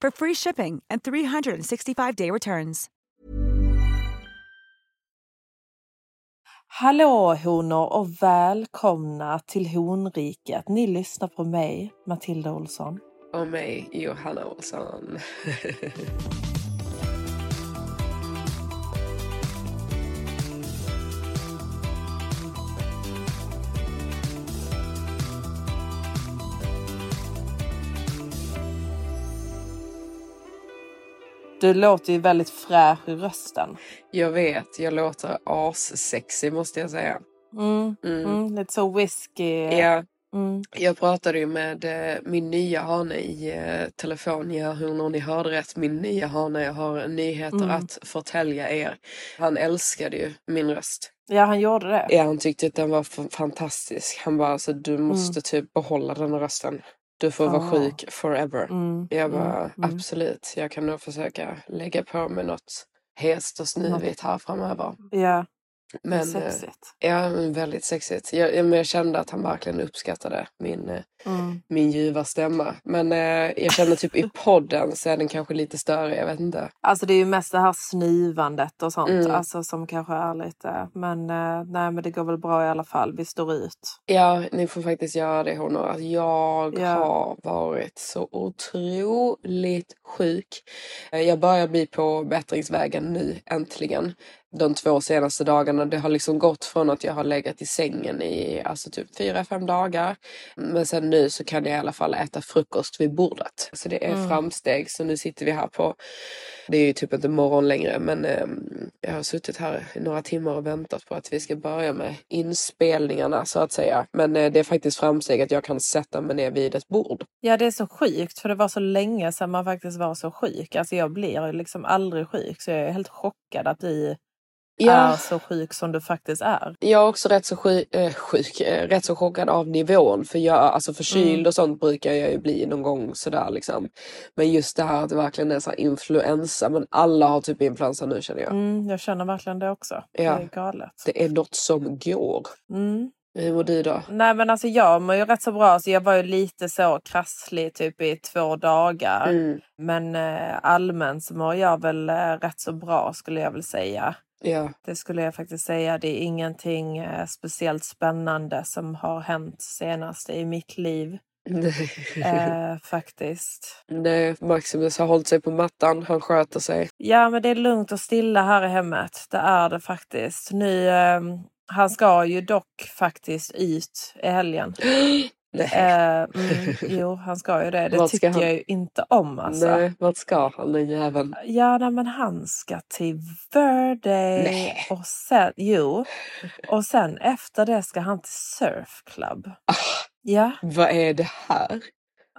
for free shipping and 365-day returns. Hallå honor och välkomna till honriket. Ni lyssnar på mig, Matilda Olsson. Och mig, Johanna Olsson. Du låter ju väldigt fräsch i rösten. Jag vet, jag låter assexig måste jag säga. Mm, Mm. mm, lite så whisky. Ja, Mm. jag pratade ju med eh, min nya hane i eh, telefon. Ja, hur ni hörde rätt. Min nya hane. Jag har nyheter Mm. att förtälja er. Han älskade ju min röst. Ja, han gjorde det. Ja, han tyckte att den var fantastisk. Han bara, alltså, du måste typ behålla den rösten. Du får vara sjuk forever. Mm, Jag bara, mm, mm. absolut. Jag kan nog försöka lägga på mig något hest och snuvigt här framöver. Ja, Men, eh, sexigt. ja, men väldigt sexigt. Jag, jag, jag kände att han verkligen uppskattade min, eh, Mm. min ljuva stämma. Men eh, jag känner typ i podden så är den kanske lite större, jag vet inte. Alltså det är ju mest det här snuvandet och sånt Mm. alltså, som kanske är lite... Men eh, nej, men det går väl bra i alla fall. Vi står ut. Ja, ni får faktiskt göra det honor. Att jag Ja. har varit så otroligt sjuk. Eh, Jag börjar bli på bättringsvägen nu, äntligen. De två senaste dagarna. Det har liksom gått från att jag har legat i sängen i alltså typ fyra, fem dagar. Men sen nu så kan jag i alla fall äta frukost vid bordet. Så det är Mm. framsteg. Så nu sitter vi här på, det är ju typ inte morgon längre men ehm, jag har suttit här i några timmar och väntat på att vi ska börja med inspelningarna så att säga. Men eh, det är faktiskt framsteg att jag kan sätta mig ner vid ett bord. Ja, det är så sjukt för det var så länge sedan man faktiskt var så sjuk. Alltså jag blir liksom aldrig sjuk så jag är helt chockad att du är så sjuk som du faktiskt är. Jag är också rätt så sjuk, äh, sjuk äh, rätt så chockad av nivån. För jag, alltså förkyld Mm. och sånt brukar jag ju bli någon gång sådär liksom. Men just det här att det verkligen är så influensa. Men alla har typ influensa nu känner jag. Mm, jag känner verkligen det också. Ja. Det är galet. Det är något som går. Mm. Hur mår du då? Nej men alltså jag mår ju rätt så bra. Så jag var ju lite så krasslig typ i två dagar. Mm. Men eh, allmänt så mår jag väl eh, rätt så bra skulle jag väl säga. Ja. Det skulle jag faktiskt säga. Det är ingenting eh, speciellt spännande som har hänt senast i mitt liv. Eh, faktiskt. Nej, Maximus har hållit sig på mattan. Han sköter sig. Ja men det är lugnt och stilla här i hemmet. Det är det faktiskt. Nu, eh, han ska ju dock faktiskt ut i helgen. Nej. Eh, mm, jo, han ska ju det. Det tycker han? jag ju inte om alltså. Nej, vart ska han den jäveln? Ja, nej, men han ska till Verde Nej. och sen, jo, och sen efter det ska han till surfclub. Ja, Vad är det här?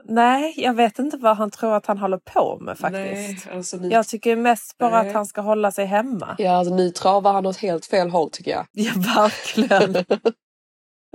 nej, jag vet inte vad han tror att han håller på med faktiskt. Nej, alltså nu, Jag tycker mest bara Nej. att han ska hålla sig hemma. ja, alltså, nu travar han åt helt fel håll tycker jag. Ja, verkligen.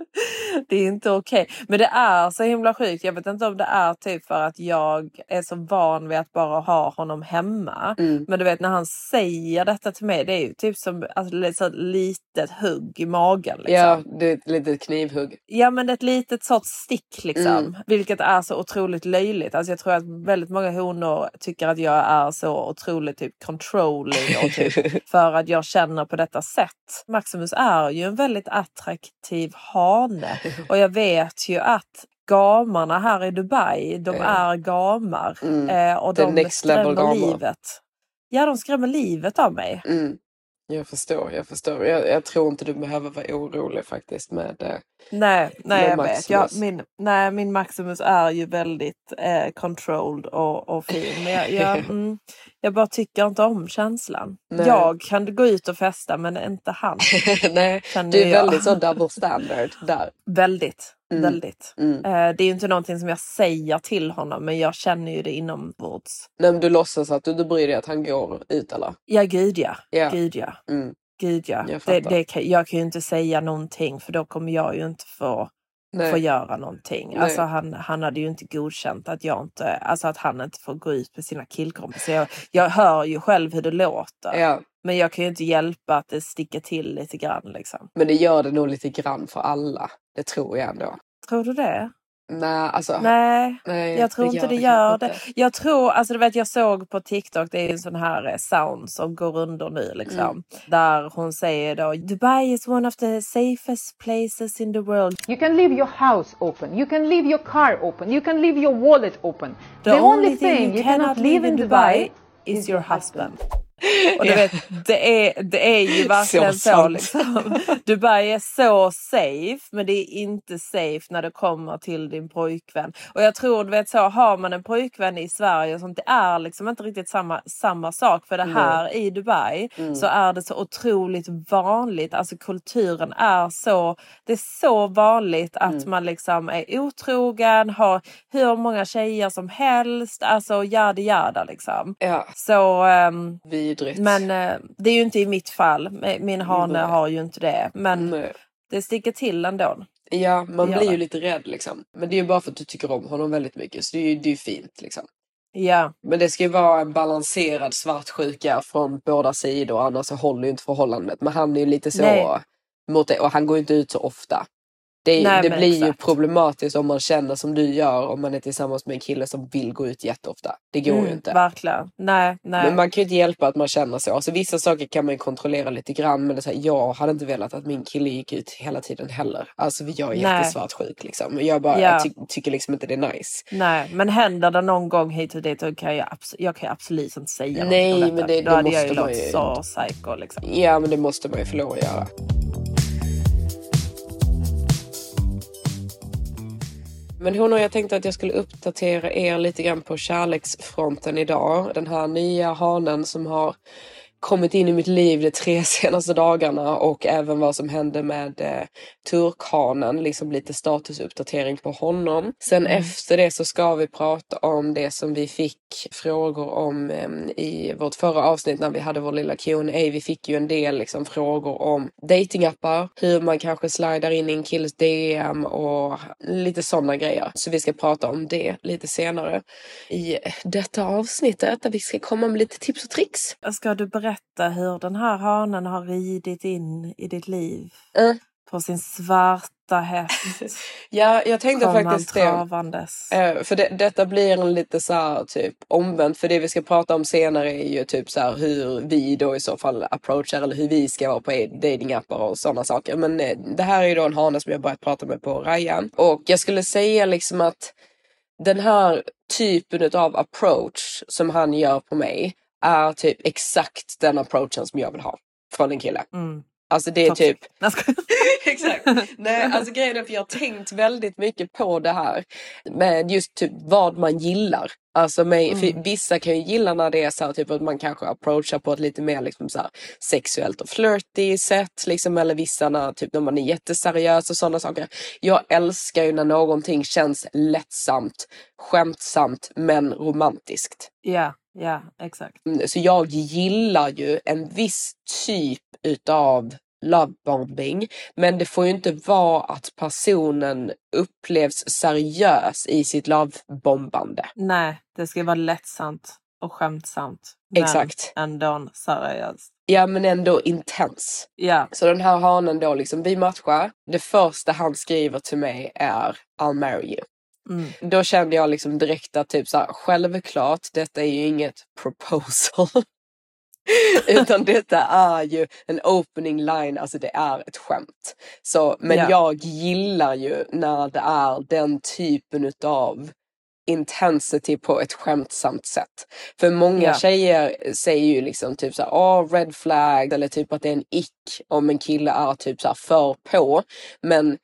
Det är inte okej. Men det är så himla sjukt. Jag vet inte om det är typ för att jag är så van vid att bara ha honom hemma. Mm. Men du vet när han säger detta till mig. Det är ju typ som alltså, ett litet hugg i magen. Liksom. Ja, det är ett litet knivhugg. Ja men ett litet sorts stick liksom. Mm. Vilket är så otroligt löjligt. Alltså jag tror att väldigt många honor tycker att jag är så otroligt typ controlling. Och typ, för att jag känner på detta sätt. Maximus är ju en väldigt attraktiv hane. Och jag vet ju att gamarna här i Dubai, de är gamar. Mm. Eh, och de skrämmer livet. ja, de skrämmer livet av mig. Mm. Jag förstår, jag förstår. Jag, jag tror inte du behöver vara orolig faktiskt med eh, Nej, nej med jag vet. Jag, min, nej, min Maximus är ju väldigt eh, controlled och, och fin. Men jag, jag, mm, jag bara tycker inte om känslan. Nej. Jag kan gå ut och festa men inte han. Nej, du är väldigt så double standard där. Väldigt, Mm. väldigt. Mm. Eh, det är ju inte någonting som jag säger till honom men jag känner ju det inombords. Nej, men du låtsas att du, du bryr dig att han går ut eller? Ja, gud ja. Ja. Gud ja. Mm. Gud ja. Jag Det, det jag kan ju inte säga någonting för då kommer jag ju inte få, Nej. få göra någonting. Nej. Alltså han, han hade ju inte godkänt att jag inte, alltså att han inte får gå ut med sina killkompisar. Jag, jag hör ju själv hur det låter. Ja, Men jag kan ju inte hjälpa att det sticker till lite grann liksom. men det gör det nog lite grann för alla. Det tror jag ändå. Tror du det? Nej, alltså. Nej. nej, Jag tror inte det gör inte. det. Jag tror, alltså du vet jag såg på TikTok, det är en sån här eh, sound som går under nu liksom. Mm. Där hon säger då Dubai is one of the safest places in the world. You can leave your house open. You can leave your car open. You can leave your wallet open. The, only thing you cannot leave in Dubai is your husband. Och du vet, det är, det är ju verkligen så. sant. liksom. Dubai är så safe, men det är inte safe när det kommer till din pojkvän. Och jag tror, du vet så, har man en pojkvän i Sverige och sånt, det är liksom inte riktigt samma, samma sak. För det här i Dubai så är det så otroligt vanligt, alltså kulturen är så, det är så vanligt att man liksom är otrogen, har hur många tjejer som helst, alltså yada yada liksom. Ja, Så, ehm, vidrigt. men eh, det är ju inte i mitt fall. Min hane Nej. har ju inte det. Men Nej. det sticker till ändå. Ja, man blir ju lite rädd liksom. Men det är ju bara för att du tycker om honom väldigt mycket. Så det är ju, det är ju fint liksom. Ja, Men det ska ju vara en balanserad svartsjuka från båda sidor. Annars så håller ju inte förhållandet. Men han är ju lite så Nej. mot det. Och han går ju inte ut så ofta. Det, Nej, det men blir ju exakt. problematiskt om man känner som du gör. Om man är tillsammans med en kille som vill gå ut jätteofta. Det går mm, ju inte. verkligen. Nej, nej. Men man kan ju inte hjälpa att man känner så. Alltså, vissa saker kan man ju kontrollera lite grann. Men det är så här, jag hade inte velat att min kille gick ut hela tiden heller. Alltså jag är jättesvartsjuk liksom. Jag, bara, Ja. jag ty tycker liksom inte det är nice. nej. Men händer det någon gång hit och dit då kan jag, jag kan ju absolut inte säga Nej, något om men detta. det- Då det hade jag ju låtit ju- så psycho liksom. Ja men det måste man ju få lov att göra. Men hon och jag tänkte att jag skulle uppdatera er lite grann på kärleksfronten idag. Den här nya hanen som har kommit in i mitt liv de tre senaste dagarna och även vad som hände med eh, turkhanen, liksom lite statusuppdatering på honom. Sen efter det så ska vi prata om det som vi fick frågor om eh, i vårt förra avsnitt när vi hade vår lilla Q&A. Vi fick ju en del liksom, frågor om datingappar, hur man kanske slidar in i en killes DM och lite sådana grejer. Så vi ska prata om det lite senare i detta avsnittet där vi ska komma med lite tips och tricks. Ska du berätta hur den här hanen har ridit in i ditt liv? Mm. På sin svarta häst Ja, jag tänkte kom faktiskt det. travandes. Eh, För det, detta blir en lite så här typ omvänt. För det vi ska prata om senare är ju typ så här hur vi då i så fall approachar eller hur vi ska vara på datingappar och sådana saker. Men eh, det här är ju då en hane som jag börjat prata med på Rajan. Och jag skulle säga liksom att den här typen av approach som han gör på mig är typ exakt den approachen som jag vill ha från en kille. Mm. Alltså det är Toxic. typ. Exakt. Nej, alltså grejen är för jag har tänkt väldigt mycket på det här med just typ vad man gillar. Alltså med, för vissa kan ju gilla när det är så här, typ att man kanske approachar på ett lite mer liksom så här, sexuellt och flirty sätt. Liksom, eller vissa när, typ, när man är jätteseriös och sådana saker. Jag älskar ju när någonting känns lättsamt, skämtsamt men romantiskt. Ja, ja, exakt. Mm, Så jag gillar ju en viss typ utav lovebombing. Men det får ju inte vara att personen upplevs seriös i sitt lovebombande. Nej, det ska vara lättsamt och skämtsamt. Men Exakt. ändå seriöst. Ja men ändå intens. Ja, Så den här hanen då liksom, vi matchar. Det första han skriver till mig är I'll marry you. Mm. Då kände jag liksom direkt att typ så här, självklart, detta är ju inget proposal. Utan detta är ju en opening line, alltså det är ett skämt. Så, men Ja. jag gillar ju när det är den typen utav intensity på ett skämtsamt sätt. För många Ja. tjejer säger ju liksom typ såhär, åh red flag eller typ att det är en ick om en kille är typ såhär för på. Men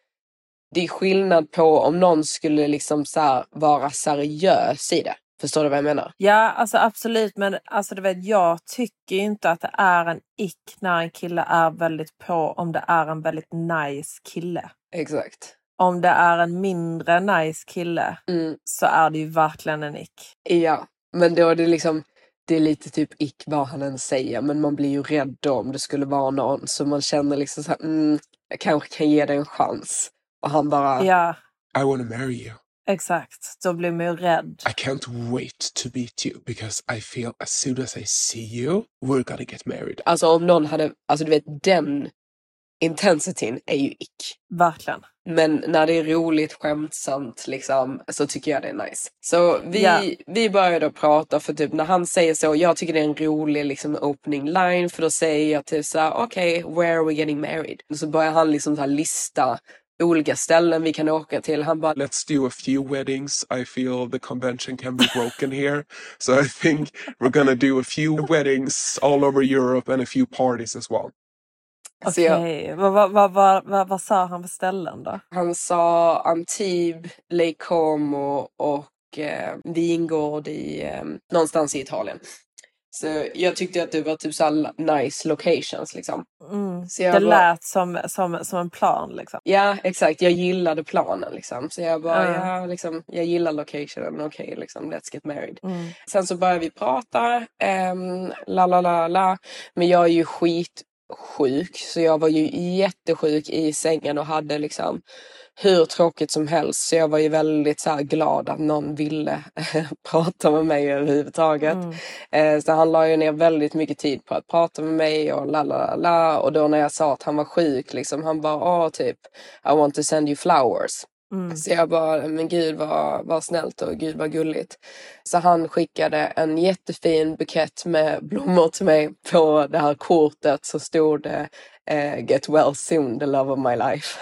det är skillnad på om någon skulle liksom så vara seriös i det. Förstår du vad jag menar? Ja, alltså absolut. Men alltså, du vet, jag tycker inte att det är en ick när en kille är väldigt på om det är en väldigt nice kille. Exakt. Om det är en mindre nice kille Mm, så är det ju verkligen en ick. ja, men då är det liksom det är lite typ ick vad han än säger men man blir ju rädd om det skulle vara någon så man känner liksom så här, mm, jag kanske kan ge det en chans. Och han bara, Ja, I want to marry you. exakt. Då blir man ju rädd. I can't wait to meet you because I feel as soon as I see you, we're gonna get married. alltså om någon hade, alltså du vet den intensityn är ju ick. Verkligen. Men när det är roligt, skämtsamt liksom, så tycker jag det är nice. Så vi, Ja. vi började att prata för typ när han säger så, jag tycker det är en rolig liksom opening line för då säger jag typ såhär, okej, where are we getting married? Och så börjar han liksom så här lista olika ställen vi kan åka till. Han bara, Let's do a few weddings. I feel the convention can be broken here. So I think we're gonna do a few weddings all over Europe and a few parties as well. Så jag- Okej, vad, vad, vad, vad, vad, vad sa han för ställen då? han sa Antibes, Lake Como och eh, vingård i eh, någonstans i Italien. Så jag tyckte att det var typ så nice locations liksom. Mm. Så jag Det bara- lät som, som, som en plan liksom. Ja, exakt. Jag gillade planen liksom. Så jag bara, Ja. ja, liksom, jag gillar locationen. Okej, liksom, let's get married. Mm. Sen så började vi prata. Um, la, la, la, la. Men jag är ju skitsjuk. Så jag var ju jättesjuk i sängen och hade liksom hur tråkigt som helst. Så jag var ju väldigt så glad att någon ville prata med mig överhuvudtaget. Mm. Eh, så han la ju ner väldigt mycket tid på att prata med mig och la la la. Och då när jag sa att han var sjuk liksom, han bara åh typ I want to send you flowers. Mm. Så jag bara, men gud vad, vad snällt och gud vad gulligt. Så han skickade en jättefin bukett med blommor till mig. På det här kortet så stod det Get well soon, the love of my life.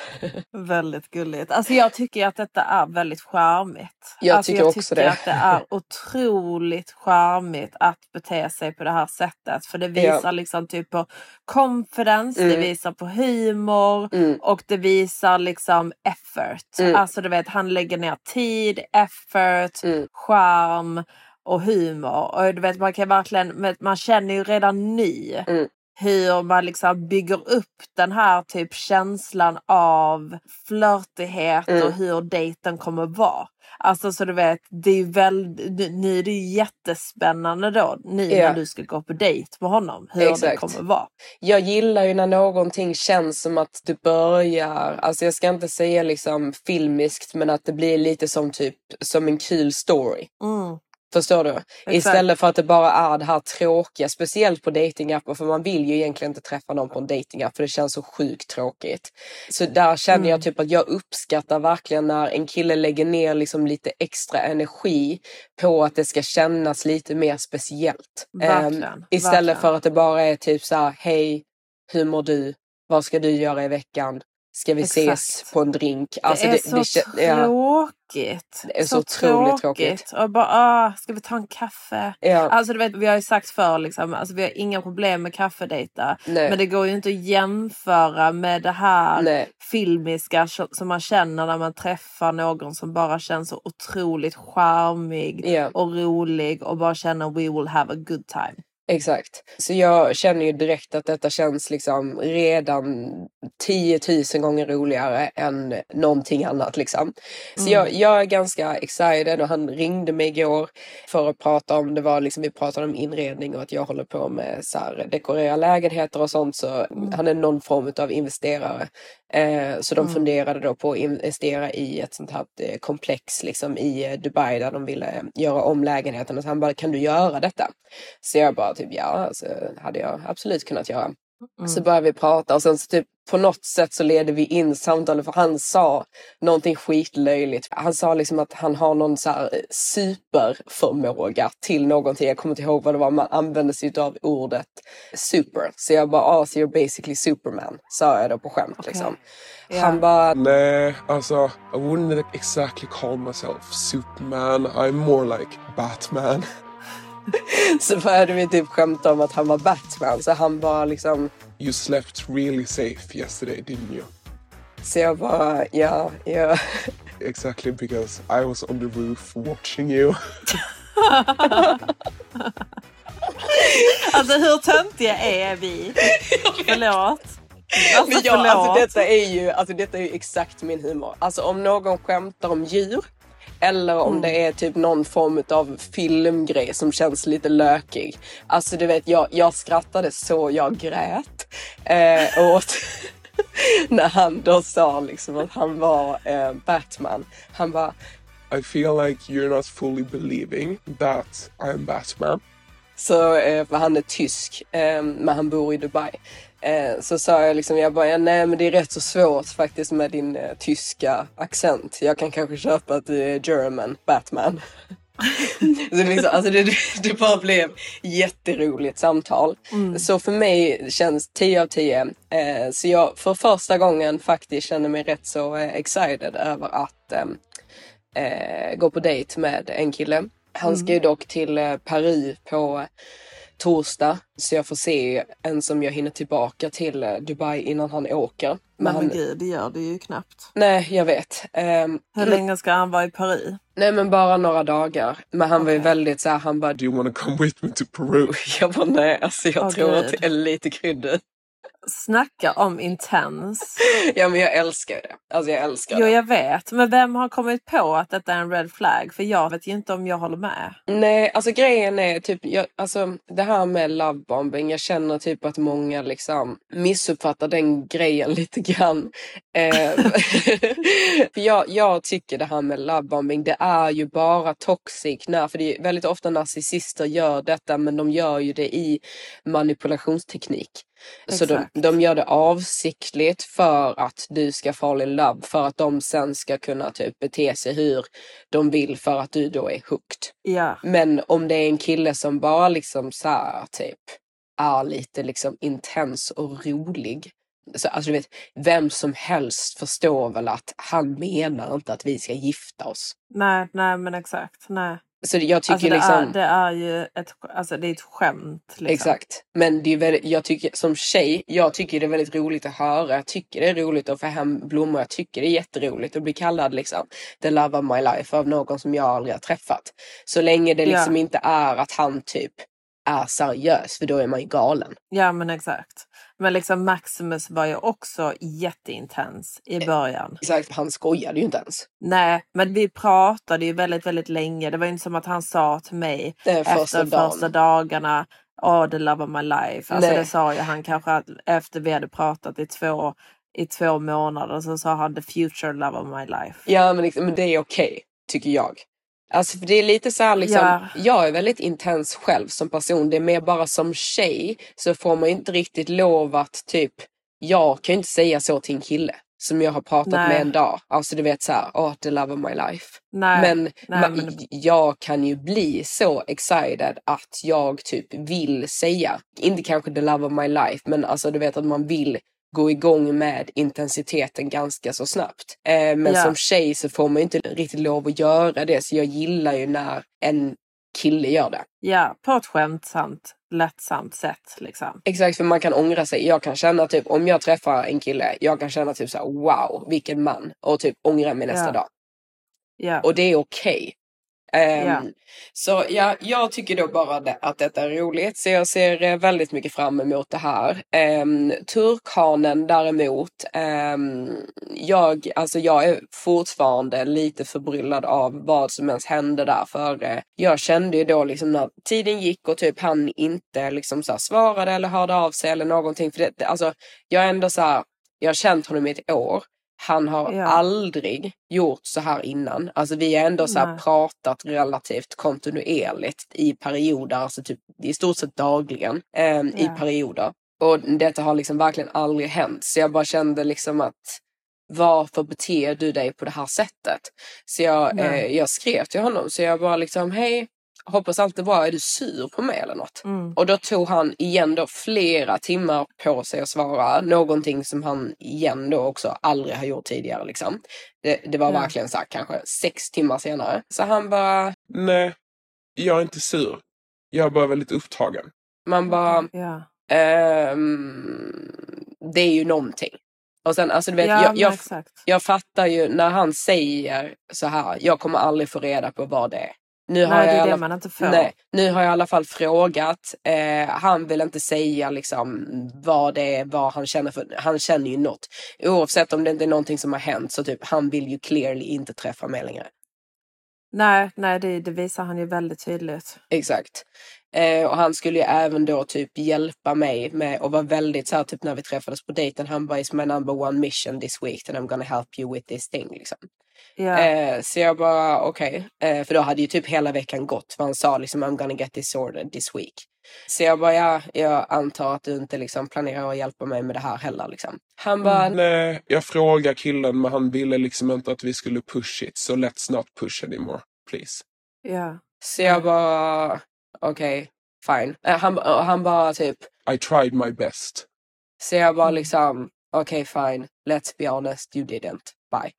Väldigt gulligt. Alltså jag tycker att detta är väldigt charmigt. Jag alltså tycker jag också tycker det. att det är otroligt charmigt att bete sig på det här sättet. För det Ja. visar liksom typ på confidence, det Mm. visar på humor Mm. och det visar liksom effort. Mm. Alltså du vet, han lägger ner tid, effort, Mm. charm och humor. Och du vet, man kan verkligen, man känner ju redan nu Mm. Hur man liksom bygger upp den här typ känslan av flörtighet Mm. och hur dejten kommer vara. Alltså så du vet, det är väldigt, nu är det ju jättespännande då, nu Ja. när du ska gå på dejt med honom, hur det Exakt. kommer vara. Jag gillar ju när någonting känns som att det börjar, alltså jag ska inte säga liksom filmiskt men att det blir lite som typ som en kul story. Mm. Förstår du? Istället för att det bara är det här tråkiga, speciellt på datingappar för man vill ju egentligen inte träffa någon på en datingapp för det känns så sjukt tråkigt. Så där känner Mm. jag typ att jag uppskattar verkligen när en kille lägger ner liksom lite extra energi på att det ska kännas lite mer speciellt. Verkligen, Ehm, istället verkligen. för att det bara är typ så här, hej, hur mår du? Vad ska du göra i veckan? Ska vi ses Exakt. på en drink? Alltså det är så kä- ja, tråkigt. Det är så otroligt tråkigt. Och bara, ah, ska vi ta en kaffe? ja, Alltså du vet, vi har ju sagt förr liksom, alltså, vi har inga problem med kaffedejta. Men det går ju inte att jämföra med det här nej, filmiska som man känner när man träffar någon som bara känns så otroligt charmig ja. och rolig och bara känner we will have a good time. Exakt. Så jag känner ju direkt att detta känns liksom redan 10 000 gånger roligare än någonting annat liksom. Så Mm. jag, jag är ganska excited och han ringde mig igår för att prata om, det var liksom, vi pratade om inredning och att jag håller på med så här, dekorera lägenheter och sånt så Mm. han är någon form av investerare. Eh, så de Mm. funderade då på att investera i ett sånt här eh, komplex liksom i eh, Dubai där de ville göra om lägenheten. Och så han bara, kan du göra detta? Så jag bara typ ja, alltså, hade jag absolut kunnat göra. Så började vi prata och sen så typ på något sätt så ledde vi in samtalet för han sa någonting skitlöjligt. Han sa liksom att han har någon så här superförmåga till någonting. Jag kommer inte ihåg vad det var, man använde sig av ordet super. Så jag bara, ah, so you're basically superman, sa jag då på skämt liksom. Han bara, Nej, alltså I wouldn't exactly call myself Superman. I'm more like Batman. så började vi typ skämta om att han var Batman. Så han bara liksom, You slept really safe yesterday, didn't you? så jag bara, ja, ja. Exactly because I was on the roof watching you. Alltså hur töntiga är vi? Förlåt. Alltså, Men ja, alltså detta är ju alltså detta är ju exakt min humor. Alltså om någon skämtar om djur eller om det är typ någon form av filmgrej som känns lite lökig. Alltså du vet, jag, jag skrattade så jag grät eh, åt när han då sa liksom att han var eh, Batman. Han bara, I feel like you're not fully believing that I'm Batman. Så, eh, för han är tysk, eh, men han bor i Dubai. Eh, så sa jag liksom, jag bara, ja, nej men det är rätt så svårt faktiskt med din eh, tyska accent. Jag kan kanske köpa att du är German Batman. så det, liksom, alltså det, det bara blev jätteroligt samtal. Så för mig känns 10 av 10. Eh, så jag för första gången faktiskt känner mig rätt så eh, excited över att ehm, eh, gå på dejt med en kille. Han ska ju dock till Paris på torsdag så jag får se en som jag hinner tillbaka till eh, Dubai innan han åker. Men Men, gud, det gör det ju knappt. nej, jag vet. Ehm, Hur länge ska han vara i Paris? nej, men bara några dagar. Men han var ju väldigt så här, han bara, Do you want to come with me to Peru? jag bara nej, alltså jag Åh, tror att Gud. det är lite kryddigt. Snacka om intens. Ja, men jag älskar det. Alltså jag älskar Jo, det. jag vet. Men vem har kommit på att detta är en red flag? För jag vet ju inte om jag håller med. Nej, alltså grejen är typ, jag, alltså det här med lovebombing, jag känner typ att många liksom missuppfattar den grejen lite grann. Eh, för jag, jag tycker det här med lovebombing, det är ju bara toxic när, för det är väldigt ofta narcissister gör detta, men de gör ju det i manipulationsteknik. Så de, de gör det avsiktligt för att du ska fall in love, för att de sen ska kunna typ bete sig hur de vill för att du då är hooked. Ja, Men om det är en kille som bara liksom så här, typ är lite liksom intens och rolig. Så, alltså du vet, vem som helst förstår väl att han menar inte att vi ska gifta oss. nej, nej men exakt. Nej. Så jag tycker Alltså, det, liksom... är, det är ju ett, alltså, det är ett skämt. Liksom. Exakt. Men det är väldigt, jag tycker som tjej, jag tycker det är väldigt roligt att höra. Jag tycker det är roligt att få hem blommor. Jag tycker det är jätteroligt att bli kallad liksom the love of my life av någon som jag aldrig har träffat. Så länge det Ja. liksom inte är att han typ är seriös, för då är man ju galen. Ja men exakt. Men liksom Maximus var ju också jätteintens i början. Exakt, han skojade ju inte ens. Nej, men vi pratade ju väldigt, väldigt länge. Det var ju inte som att han sa till mig efter första de dagen. första dagarna Åh, the love of my life. Alltså Nej. det sa ju han kanske att efter vi hade pratat i två, i två månader så sa han the future love of my life. Ja men, liksom, men det är okej, tycker jag. Alltså för det är lite så här liksom, Ja. jag är väldigt intens själv som person. Det är mer bara som tjej så får man inte riktigt lov att typ, jag kan ju inte säga så till en kille som jag har pratat Nej. med en dag. Alltså du vet så här, oh the love of my life. Nej, men, nej, ma- men- jag kan ju bli så excited att jag typ vill säga, inte kanske the love of my life, men alltså du vet att man vill gå igång med intensiteten ganska så snabbt. Eh, men Ja. som tjej så får man ju inte riktigt lov att göra det, så jag gillar ju när en kille gör det. Ja, på ett skämtsamt, lättsamt sätt liksom. Exakt, för man kan ångra sig. Jag kan känna typ, om jag träffar en kille, jag kan känna typ så här, wow, vilken man. Och typ ångra mig nästa Ja. dag. Ja. Och det är okej. Ehm, Ja. Så ja, jag tycker då bara att detta är roligt. Så jag ser eh, väldigt mycket fram emot det här. Um, turkhanen däremot. ehm, jag, alltså jag är fortfarande lite förbryllad av vad som ens hände där. För eh, jag kände ju då liksom när tiden gick och typ han inte liksom så svarade eller hörde av sig eller någonting. För det- alltså, jag är ändå så här, jag har känt honom i ett år. Han har Ja. aldrig gjort så här innan. Alltså vi har ändå så pratat relativt kontinuerligt i perioder, alltså typ i stort sett dagligen eh, i Ja. perioder. Och detta har liksom verkligen aldrig hänt. Så jag bara kände liksom att varför beter du dig på det här sättet? Så jag, eh, jag skrev till honom. Så jag bara liksom, hej, hoppas allt är bra. Är du sur på mig eller något? Mm. Och då tog han igen då flera timmar på sig att svara. Någonting som han igen då också aldrig har gjort tidigare liksom. Det, det var Ja. verkligen så här, kanske sex timmar senare. Så han bara, Nej, jag är inte sur. Jag är bara väldigt upptagen. man bara, Ja. ehm, det är ju någonting. Och sen alltså du vet, ja, jag, jag, jag fattar ju när han säger så här, jag kommer aldrig få reda på vad det är. Nu har Nej, jag det alla man inte. Nej, nu har jag i alla fall frågat. Eh, han vill inte säga liksom vad det är, vad han känner för. Han känner ju något. Oavsett om det inte är någonting som har hänt så typ han vill ju clearly inte träffa mig längre. Nej, nej det, det visar han ju väldigt tydligt. Exakt. Eh, och han skulle ju även då typ hjälpa mig med och vara väldigt så här typ när vi träffades på dejten. Han bara is my number one mission this week and I'm gonna help you with this thing liksom. Ja. Eh, så jag bara okej, eh, för då hade ju typ hela veckan gått för han sa liksom I'm gonna get this sorted this week. Så jag bara ja, jag antar att du inte liksom planerar att hjälpa mig med det här heller liksom. Han bara Nej, jag frågar killen men han ville liksom inte att vi skulle push it. So let's not push anymore, please. ja. så jag bara okej, fine. Eh, han, och han bara typ I tried my best. Så jag Mm. bara liksom, okej fine, let's be honest, you didn't. Bye.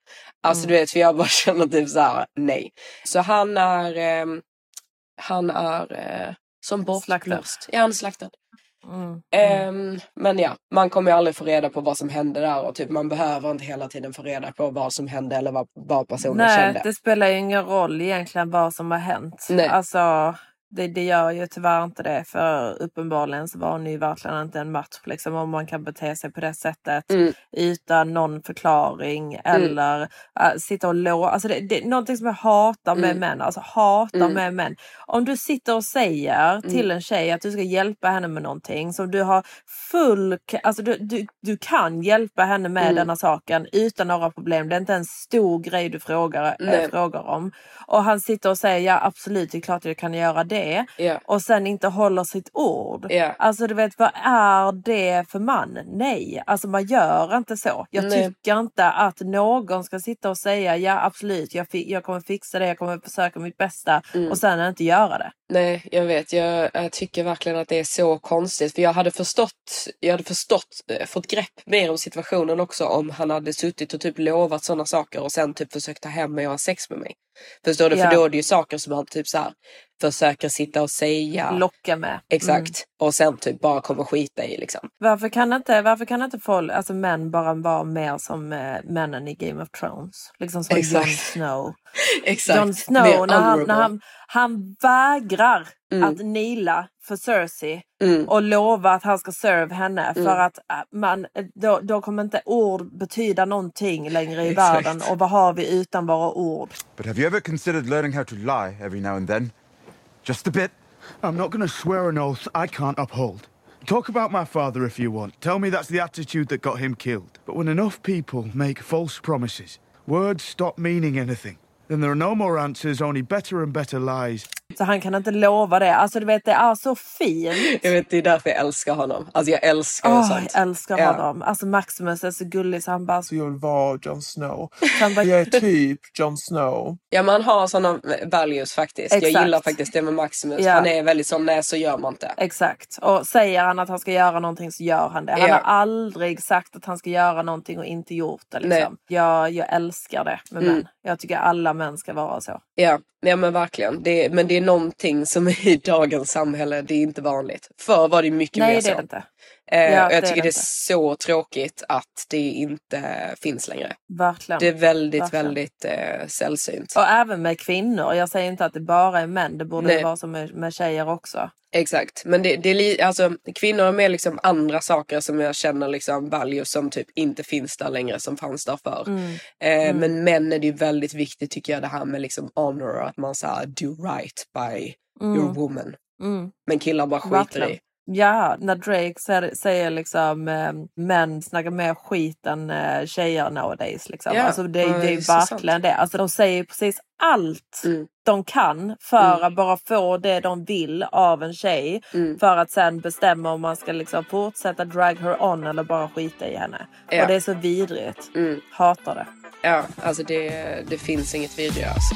Alltså Mm. du vet, för jag bara känner typ så här, nej. Så han är, ehm, han är eh, som bortblåst. Ja, han är slaktad. Mm. Mm. Ehm, men ja, man kommer ju aldrig få reda på vad som hände där och typ man behöver inte hela tiden få reda på vad som hände eller vad, vad personen Nej, kände. det spelar ju ingen roll egentligen vad som har hänt. Nej. Alltså, det, det gör ju tyvärr inte det. För uppenbarligen så var ni ju verkligen inte en match. Liksom, om man kan bete sig på det sättet Mm. utan någon förklaring. Eller äh, sitta och lova. Alltså det, det är någonting som jag hatar med Mm. män. Alltså hatar Mm. med män. Om du sitter och säger till en tjej att du ska hjälpa henne med någonting som du har full... Alltså du, du, du kan hjälpa henne med Mm. denna saken utan några problem. Det är inte en stor grej du frågar, äh, frågar om. Och han sitter och säger ja absolut det är klart jag kan göra det. Ja. Och sen inte håller sitt ord. Ja. Alltså du vet vad är det för man? Nej, alltså man gör inte så. Jag Nej. tycker inte att någon ska sitta och säga ja absolut jag, jag kommer fixa det, jag kommer försöka mitt bästa Mm. och sen inte göra det. Nej, jag vet. Jag, jag tycker verkligen att det är så konstigt. För jag hade förstått, jag hade förstått, eh, fått grepp mer om situationen också om han hade suttit och typ lovat sådana saker och sen typ försökt ta hem mig och ha sex med mig. Förstår du? Ja. För då är det ju saker som han typ så här försöker sitta och säga. Locka med. Exakt. Mm. Och sen typ bara kommer skita i liksom. Varför kan inte, varför kan inte folk, alltså män bara vara mer som eh, männen i Game of Thrones? Liksom som Exakt. Jon Snow. Exakt. Jon Snow när han, när han, han vägrar Mm. att nila för Cersei Mm. och lova att han ska serve henne Mm. för att äh, man, då, då kommer inte ord betyda någonting längre i Exakt. världen och vad har vi utan bara ord? But have you ever considered learning how to lie every now and then? Just a bit? I'm not going to swear an oath I can't uphold. Talk about my father if you want. Tell me that's the attitude that got him killed. But when enough people make false promises, words stop meaning anything. Then there are no more answers, only better and better lies. Så han kan inte lova det. Alltså du vet det är så fint. Jag vet, det är därför jag älskar honom. Alltså jag älskar Åh, sånt. jag älskar Ja. honom. Alltså Maximus är så gullig så han bara... Så jag vill vara Jon Snow. Han bara Jag är typ Jon Snow. Ja man har sådana values faktiskt. Jag Exakt. gillar faktiskt det med Maximus. Ja. Han är väldigt sån, nej så gör man inte. Exakt. Och säger han att han ska göra någonting så gör han det. Han Ja. har aldrig sagt att han ska göra någonting och inte gjort det. Liksom. Jag, jag älskar det med Mm. män. Jag tycker alla män ska vara så. Ja, ja men verkligen. Det, men det är någonting som i dagens samhälle, det är inte vanligt. Förr var det mycket Nej mer det är så. det inte. Eh, Ja, och jag tycker det det är så tråkigt att det inte finns längre. Verkligen. Det är väldigt, Verkligen. väldigt eh, sällsynt. Och även med kvinnor. Jag säger inte att det bara är män. Det borde Nej. vara som med, med tjejer också. Exakt, men det, det är li- alltså, kvinnor är mer liksom andra saker som jag känner liksom values som typ inte finns där längre som fanns där förr. Mm. Eh, Men män är det ju väldigt viktigt tycker jag det här med liksom honor, att man säger do right by your woman. Mm. Men killar bara skiter Verkligen. i. Ja, när Drake säger, säger liksom eh, män snackar mer skit än eh, tjejer nowadays. Liksom. Ja, alltså, det, det är ju verkligen det. Alltså, de säger precis allt Mm. de kan för Mm. att bara få det de vill av en tjej. Mm. För att sen bestämma om man ska liksom fortsätta drag her on eller bara skita i henne. Ja. Och det är så vidrigt. Mm. Hatar det. Ja, alltså det, det finns inget vidare. Alltså.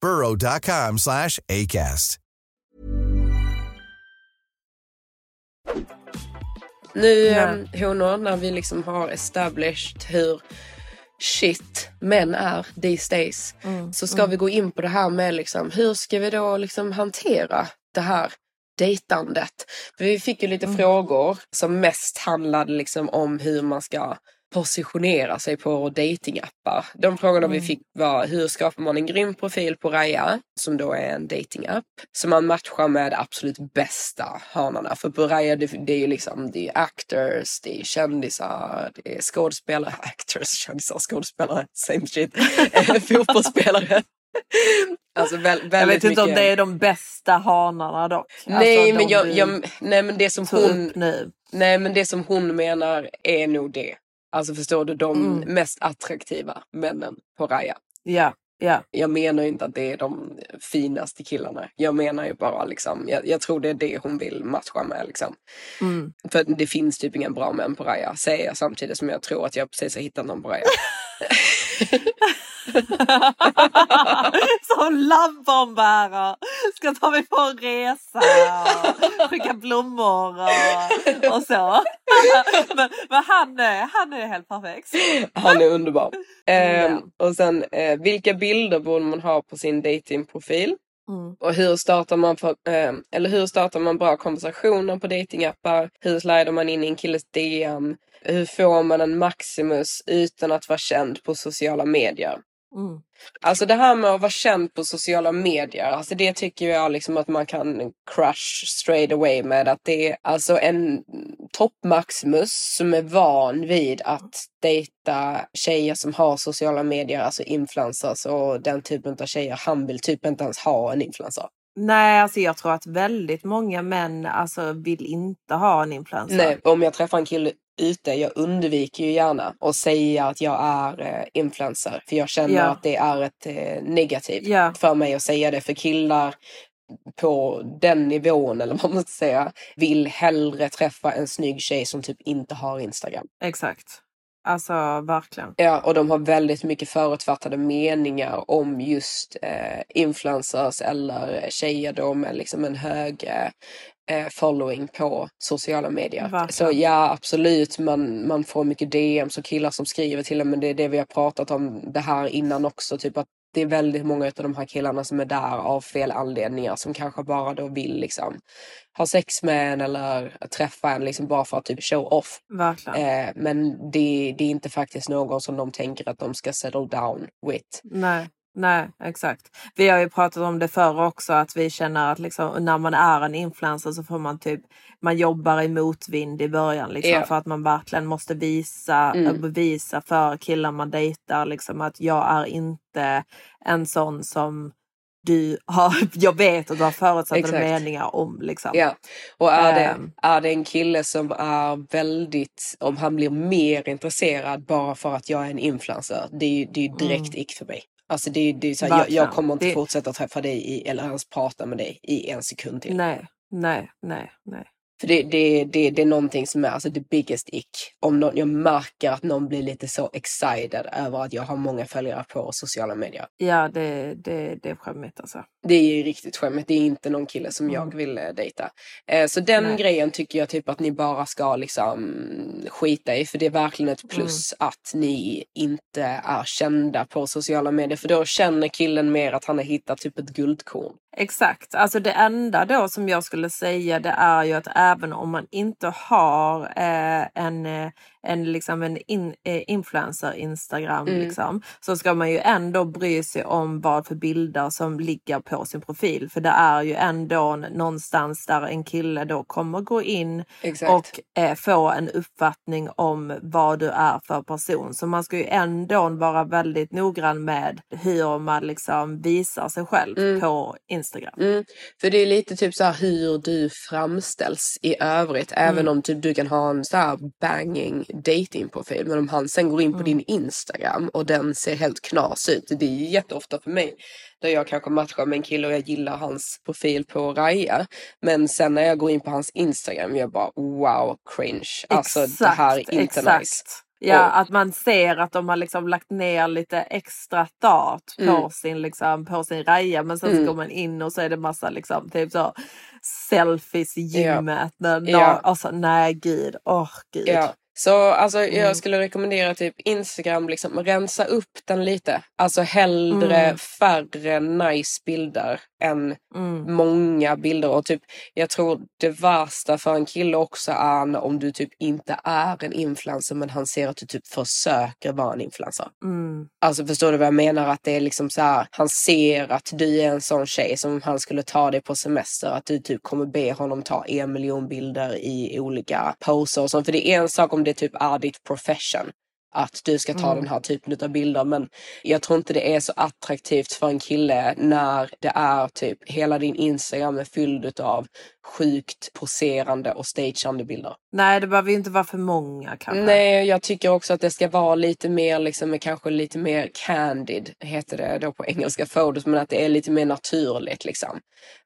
burrow.com slash ACAST. Nu um, honor, när vi liksom har established hur shit män är these days. Mm, Så ska vi gå in på det här med liksom, hur ska vi då liksom hantera det här dejtandet? För vi fick ju lite Mm. frågor som mest handlade liksom om hur man ska positionera sig på datingappar. De frågorna vi Mm. fick var hur skapar man en grym profil på Raya som då är en datingapp som man matchar med absolut bästa hanarna. För på Raya det, det är ju liksom det är actors, det är kändisar, det är skådespelare, actors, kändisar, skådespelare, same shit, fotbollsspelare. Alltså väl, väldigt Jag vet inte mycket... om det är de bästa hanarna dock. Nej, Alltså, men jag, vi jag, nej men det som hon. Nej men det som hon menar är nog det. Alltså förstår du, de Mm. mest attraktiva männen på Raya. Ja, ja. Jag menar ju inte att det är de finaste killarna. Jag menar ju bara liksom, jag, jag tror det är det hon vill matcha med liksom. Mm. För det finns typ inga bra män på Raya, säger jag samtidigt som jag tror att jag precis har hittat någon på Raya. Som lovebombare ska ta mig på en resa och skicka blommor och, och så. Men, men han, är, han är helt perfekt. Han är underbar. Ehm, Ja. och sen, eh, vilka bilder borde man ha på sin datingprofil? Mm. Och hur startar man för, eh, eller hur startar man bra konversationer på datingappar? Hur slider man in i en killes DM? Hur får man en Maximus utan att vara känd på sociala medier? Mm. Alltså det här med att vara känd på sociala medier, alltså det tycker jag liksom att man kan crush straight away med att det är alltså en topp Maximus som är van vid att dejta tjejer som har sociala medier, alltså influencers och den typen av tjejer. Han vill typ inte ens ha en influencer. Nej, alltså jag tror att väldigt många män alltså, vill inte ha en influencer. Nej, om jag träffar en kille ute, jag undviker ju gärna att säga att jag är eh, influencer. För jag känner Ja. att det är ett eh, negativt Ja. för mig att säga det. För killar på den nivån, eller vad man ska säga, vill hellre träffa en snygg tjej som typ inte har Instagram. Exakt. Alltså verkligen. Ja, och de har väldigt mycket förutfattade meningar om just eh, influencers eller tjejer då med liksom en hög eh, eh, following på sociala medier. Så ja, absolut, man, man får mycket DMs och killar som skriver till en, men det är det vi har pratat om det här innan också, typ att det är väldigt många av de här killarna som är där av fel anledningar som kanske bara då vill liksom ha sex med en eller träffa en liksom bara för att typ show off. Eh, men det, det är inte faktiskt någon som de tänker att de ska settle down with. Nej. Nej, exakt. Vi har ju pratat om det förr också att vi känner att liksom, när man är en influencer så får man typ man jobbar i motvind i början liksom, Ja. för att man verkligen måste visa, Mm. bevisa för killar man dejtar liksom, att jag är inte en sån som du har, jag vet att du har förutsatta Exakt. meningar om. Liksom. Ja, och är det, Ehm. är det en kille som är väldigt, om han blir mer intresserad bara för att jag är en influencer, det är ju det är direkt ick för mig. Alltså det det är så här, jag, jag Mm. Kommer inte Det- fortsätta träffa dig i, eller ens prata med dig i en sekund till. Nej, nej, nej, nej. För det, det, det, det är någonting som är alltså the biggest ick. Om någon, jag märker att någon blir lite så excited över att jag har många följare på sociala medier. Ja, det, det, det är skämmigt alltså. Det är ju riktigt skämmigt. Det är inte någon kille som jag vill eh, dejta. Eh, så den Nej. grejen tycker jag typ att ni bara ska liksom skita i. För det är verkligen ett plus att ni inte är kända på sociala medier. För då känner killen mer att han har hittat typ ett guldkorn. Exakt. Alltså det enda då som jag skulle säga det är ju att även om man inte har eh, en, eh, en, liksom en in, eh, influencer Instagram Mm. liksom, så ska man ju ändå bry sig om vad för bilder som ligger på sin profil. För det är ju ändå någonstans där en kille då kommer gå in Exakt. och eh, få en uppfattning om vad du är för person. Så man ska ju ändå vara väldigt noggrann med hur man liksom visar sig själv Mm. på Instagram. Mm, för det är lite typ så här hur du framställs i övrigt. Även Mm. om typ du kan ha en så här banging datingprofil. Men om han sen går in på Mm. din Instagram och den ser helt knas ut. Det är jätteofta för mig. Där jag kanske matchar med en kille och jag gillar hans profil på Raya. Men sen när jag går in på hans Instagram jag bara wow cringe. Alltså det här är inte exakt. nice. Ja, Och- att man ser att de har liksom lagt ner lite extra stat på Mm. sin liksom, på sin raja. Men sen Mm. går man in och så är det massa liksom typ så selfies i Ja. gymmet. När, Ja. Alltså nej gud, åh gud. Ja. Så alltså, Mm. jag skulle rekommendera typ Instagram, liksom rensa upp den lite. Alltså hellre Mm. färre nice bilder än Mm. många bilder. Och typ, jag tror det värsta för en kille också är om du typ inte är en influencer men han ser att du typ försöker vara en influencer. Mm. Alltså förstår du vad jag menar? Att det är liksom så här, han ser att du är en sån tjej som om han skulle ta dig på semester. Att du typ kommer be honom ta en miljon bilder i olika poser och sånt. För det är en sak om det typ är ditt profession. Att du ska ta Mm. den här typen av bilder. Men jag tror inte det är så attraktivt för en kille när det är typ hela din Instagram är fylld av sjukt poserande och stageande bilder. Nej det behöver ju inte vara för många kanske. Nej, jag tycker också att det ska vara lite mer, liksom, kanske lite mer candid, heter det då på engelska, photos, men att det är lite mer naturligt liksom.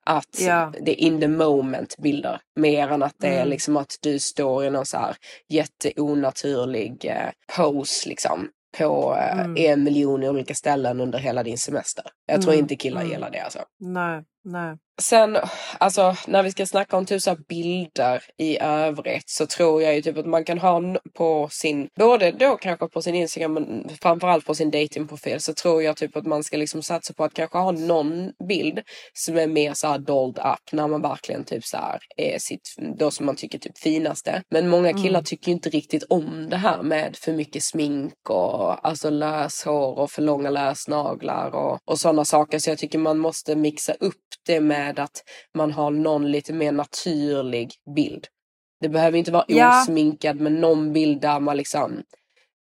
Att Ja. det är in the moment bilder, mer än att det är Mm. liksom att du står i någon så här jätteonaturlig eh, pose liksom. På eh, Mm. en miljon olika ställen under hela din semester. Jag tror Mm, inte killar mm. gillar det alltså. Nej, nej. Sen, alltså när vi ska snacka om typ så bilder i övrigt så tror jag ju typ att man kan ha på sin, både då kanske på sin Instagram men framförallt på sin datingprofil så tror jag typ att man ska liksom satsa på att kanske ha någon bild som är mer så här dold up när man verkligen typ så här är sitt, då som man tycker typ finaste. Men många killar Mm. tycker inte riktigt om det här med för mycket smink och alltså löshår och för långa lösnaglar och, och sådana saker. Så jag tycker man måste mixa upp det med att man har någon lite mer naturlig bild. Det behöver inte vara Ja. osminkad men någon bild där man liksom,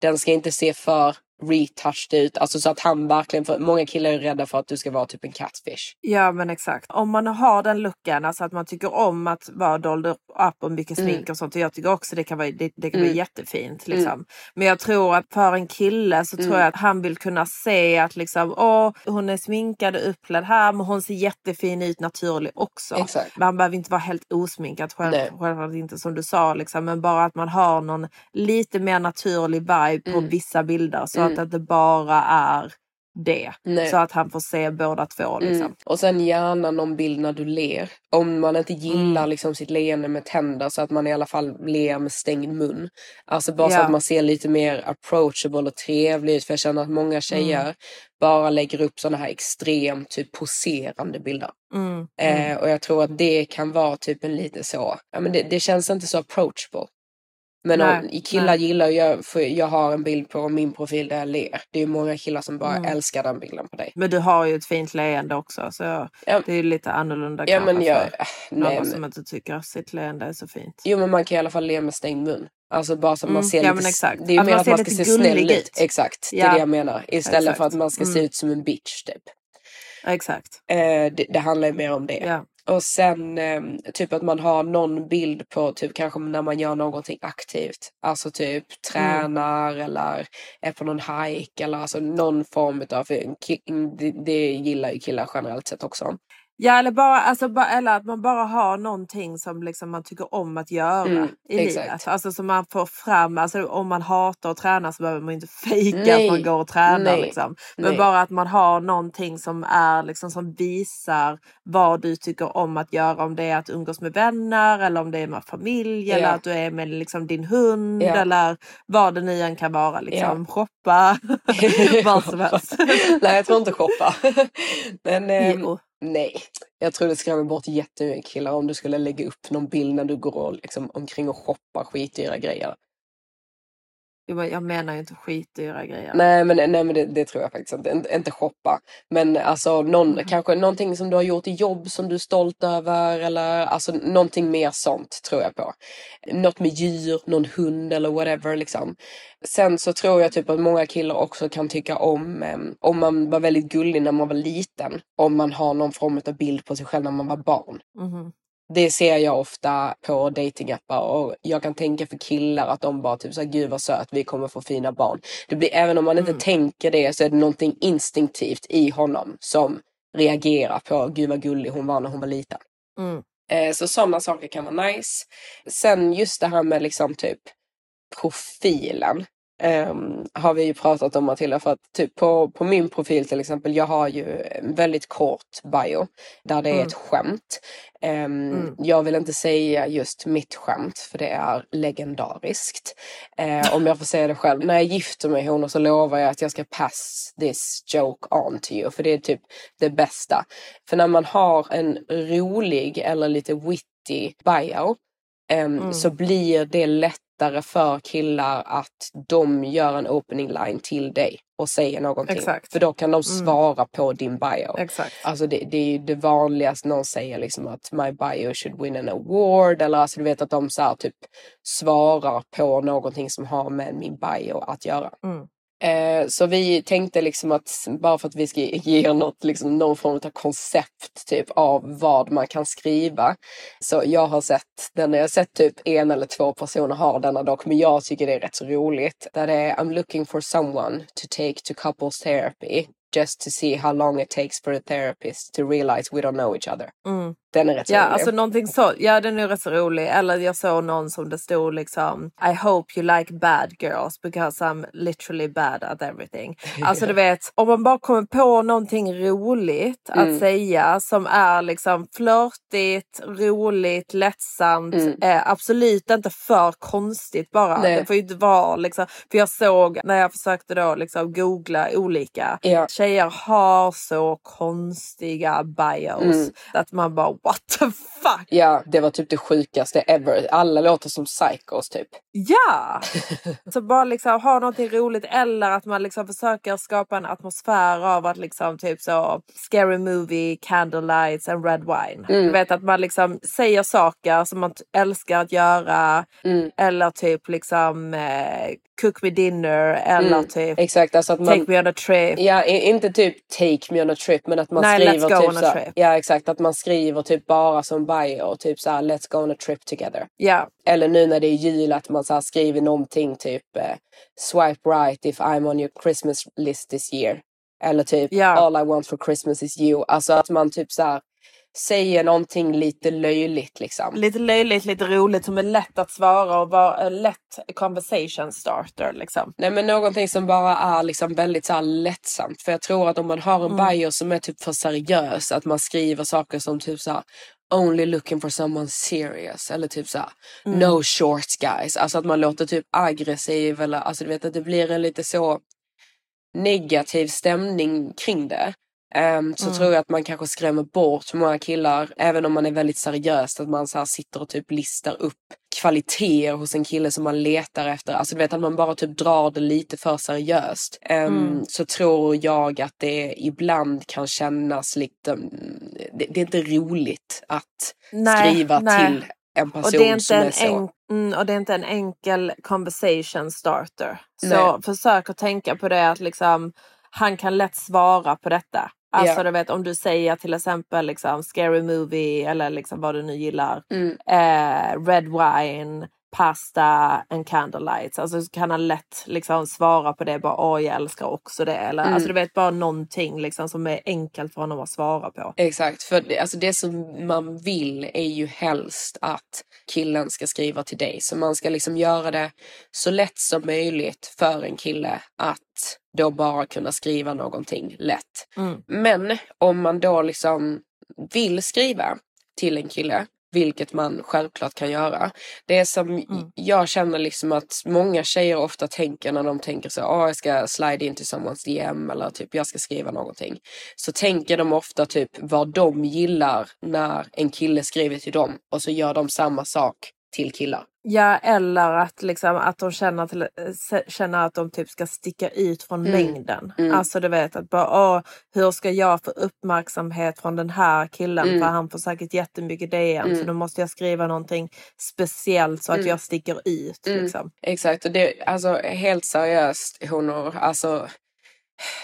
den ska inte se för retouched ut. Alltså så att han verkligen, för många killar är rädda för att du ska vara typ en catfish. Ja men exakt. Om man har den luckan, alltså att man tycker om att vara dold upp och mycket Mm. smink och sånt. Och jag tycker också det kan vara, det, det kan Mm. vara jättefint. Liksom. Men jag tror att för en kille så tror Mm. jag att han vill kunna se att liksom, åh, hon är sminkad och uppklädd här men hon ser jättefin ut naturlig också. Exakt. Man behöver inte vara helt osminkad, själv, självklart inte som du sa. Liksom, men bara att man har någon lite mer naturlig vibe på Mm. vissa bilder. Så Mm. att det inte bara är det. Nej. Så att han får se båda två. Liksom. Mm. Och sen gärna någon bild när du ler. Om man inte gillar Mm. liksom sitt leende med tänder så att man i alla fall ler med stängd mun. Alltså bara så Ja. att man ser lite mer approachable och trevlig ut. För jag känner att många tjejer Mm. bara lägger upp sådana här extremt typ poserande bilder. Mm. Mm. Eh, och jag tror att det kan vara typ en lite så, ja men det, det känns inte så approachable. Men Nej, om, killar nej. gillar jag, för jag har en bild på min profil där jag ler. Det är många killar som bara Mm. älskar den bilden på dig. Men du har ju ett fint leende också så Ja. det är lite annorlunda Ja men jag, för äh, någon nej, som men, inte tycker att sitt leende är så fint. jo men man kan i alla fall le med stängd mun. Alltså bara så att man Mm, ser ja, lite, exakt. det är ju Att mer man att man ska se snäll ut. Exakt, det är Ja. det jag menar. Istället Exakt. för att man ska se Mm. ut som en bitch typ. Exakt. Eh, det, det handlar ju mer om det. Ja. Och sen eh, typ att man har någon bild på typ kanske när man gör någonting aktivt. Alltså typ tränar eller är på någon hike eller alltså någon form av, det, det gillar ju killar generellt sett också. Ja eller, bara, alltså, bara, eller att man bara har någonting som liksom man tycker om att göra Mm, i exakt. livet. Alltså som man får fram, alltså, om man hatar att träna så behöver man inte fejka Nej, att man går och tränar. Liksom. Men nej. bara att man har någonting som är liksom som visar vad du tycker om att göra. Om det är att umgås med vänner eller om det är med familj eller Ja. att du är med liksom, din hund Ja. eller vad det nu än kan vara. Liksom. Shoppa, vad som helst. Nej jag tror inte shoppa. Men eh, Jo nej, jag tror det skrämmer bort jättemycket killar om du skulle lägga upp någon bild när du går och, liksom, omkring och shoppar skitdyra grejer. Jag menar ju inte skitdyra grejer. Nej men, nej, men det, det tror jag faktiskt inte. Inte, shoppa. Men alltså någon, Mm. kanske någonting som du har gjort i jobb som du är stolt över. Eller alltså någonting mer sånt tror jag på. Något med djur, någon hund eller whatever liksom. Sen så tror jag typ att många killar också kan tycka om, om man var väldigt gullig när man var liten. Om man har någon form av bild på sig själv när man var barn. Mhm. Det ser jag ofta på datingappar och jag kan tänka för killar att de bara typ såhär, gud vad söt, vi kommer få fina barn. Det blir, även om man inte tänker det så är det någonting instinktivt i honom som reagerar på, gud vad gullig hon var när hon var liten. Mm. Eh, så sådana saker kan vara nice. Sen just det här med liksom typ profilen. Ehm, har vi ju pratat om Matilda för att typ på, på min profil till exempel, jag har ju en väldigt kort bio där det är Mm. ett skämt. Ehm, Mm. Jag vill inte säga just mitt skämt för det är legendariskt. Eh, om jag får säga det själv. När jag gifter mig hon så lovar jag att jag ska pass this joke on to you. För det är typ det bästa. För när man har en rolig eller lite witty bio ehm, Mm. så blir det lättare för killar att de gör en opening line till dig och säger någonting. Exakt. För då kan de Mm. svara på din bio. Exakt. Alltså det, det är ju det vanligaste någon säger liksom att my bio should win an award eller alltså du vet att de så här typ svarar på någonting som har med min bio att göra. Mm. Eh, så vi tänkte liksom att bara för att vi ska ge något, liksom, någon form av koncept typ av vad man kan skriva. Så jag har sett den, jag har sett typ en eller två personer har denna dock men jag tycker det är rätt så roligt. Där det är I'm looking for someone to take to couples therapy just to see how long it takes for a therapist to realize we don't know each other. Mm. Den är rätt Ja, rolig. alltså någonting så. Ja, den är rätt så rolig. Eller jag såg någon som det stod liksom I hope you like bad girls because I'm literally bad at everything. Alltså du vet, om man bara kommer på någonting roligt att Mm. säga som är liksom flörtigt, roligt, lättsamt. Mm. Eh, absolut inte för konstigt bara. Nej. Det får ju inte vara liksom. För jag såg när jag försökte då liksom googla olika. Ja. Tjejer har så konstiga bios. Mm. Att man bara what the fuck? Ja, det var typ det sjukaste ever. Alla låter som psychos typ. Ja! så bara liksom ha någonting roligt eller att man liksom försöker skapa en atmosfär av att liksom typ så scary movie, candlelights and red wine. Mm. Du vet att man liksom säger saker som man älskar att göra Mm. eller typ liksom eh, cook me dinner eller Mm, typ Exakt, alltså att man... take me on a trip. Ja, inte typ take me on a trip men att man Nej, skriver let's go typ on a så, trip. Ja exakt, att man skriver typ bara som bio, typ så här, let's go on a trip together. Ja, Eller nu när det är jul att man så här, skriver någonting typ eh, swipe right if I'm on your Christmas list this year. Eller typ Ja. all I want for Christmas is you. Alltså att man typ så här, säger någonting lite löjligt liksom. lite löjligt, lite roligt som är lätt att svara och vara en lätt conversation starter liksom. Nej men någonting som bara är liksom väldigt så här lättsamt. För jag tror att om man har en Mm. bio som är typ för seriös. Att man skriver saker som typ så här, Only looking for someone serious. Eller typ så här, Mm. No shorts guys. Alltså att man låter typ aggressiv. Eller alltså du vet att det blir en lite så negativ stämning kring det. Ehm, så Mm. tror jag att man kanske skrämmer bort många killar. Även om man är väldigt seriös. Att man så här sitter och typ listar upp kvaliteter hos en kille som man letar efter. Alltså du vet att man bara typ drar det lite för seriöst. Um, Mm. Så tror jag att det ibland kan kännas lite, mm, det, det är inte roligt att Nej, skriva nej. till en person Och det, är inte som en är så. enk- mm, och det är inte en enkel conversation starter. Så Nej. försök att tänka på det att liksom, han kan lätt svara på detta. Alltså Ja. du vet om du säger till exempel liksom, scary movie eller liksom vad du nu gillar. Mm. Eh, red wine, pasta and candlelights. Alltså så kan han lätt liksom svara på det bara åh jag älskar också det. Eller, Mm. Alltså du vet bara någonting liksom, som är enkelt för honom att svara på. Exakt, för det, alltså det som man vill är ju helst att killen ska skriva till dig. Så man ska liksom göra det så lätt som möjligt för en kille att då bara kunna skriva någonting lätt. Mm. Men om man då liksom vill skriva till en kille, vilket man självklart kan göra. Det som jag känner liksom att många tjejer ofta tänker när de tänker så, ah, jag ska slide in till someone's DM eller typ jag ska skriva någonting. Så tänker de ofta typ vad de gillar när en kille skriver till dem och så gör de samma sak till killar. Ja, eller att, liksom, att de känner, till, se- känner att de typ ska sticka ut från Mm. mängden. Mm. Alltså du vet att bara, åh, hur ska jag få uppmärksamhet från den här killen? Mm. För han får säkert jättemycket DM. Så Mm. då måste jag skriva någonting speciellt så att Mm. jag sticker ut. Mm. Liksom. Exakt, och det, alltså helt seriöst honor, alltså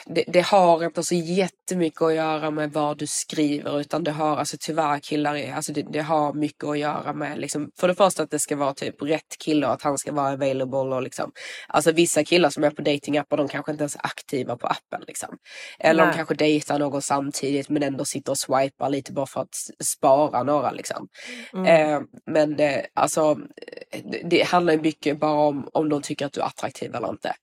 det, det har inte så jättemycket att göra med vad du skriver utan det har, alltså tyvärr killar, alltså det, det har mycket att göra med liksom, för det första att det ska vara typ rätt kille och att han ska vara available och liksom, alltså vissa killar som är på datingappar de kanske inte ens är aktiva på appen liksom. Eller de Nej. kanske dejtar någon samtidigt men ändå sitter och swipar lite bara för att spara några liksom. Mm. Eh, men det, alltså, det, det handlar mycket bara om om de tycker att du är attraktiv eller inte.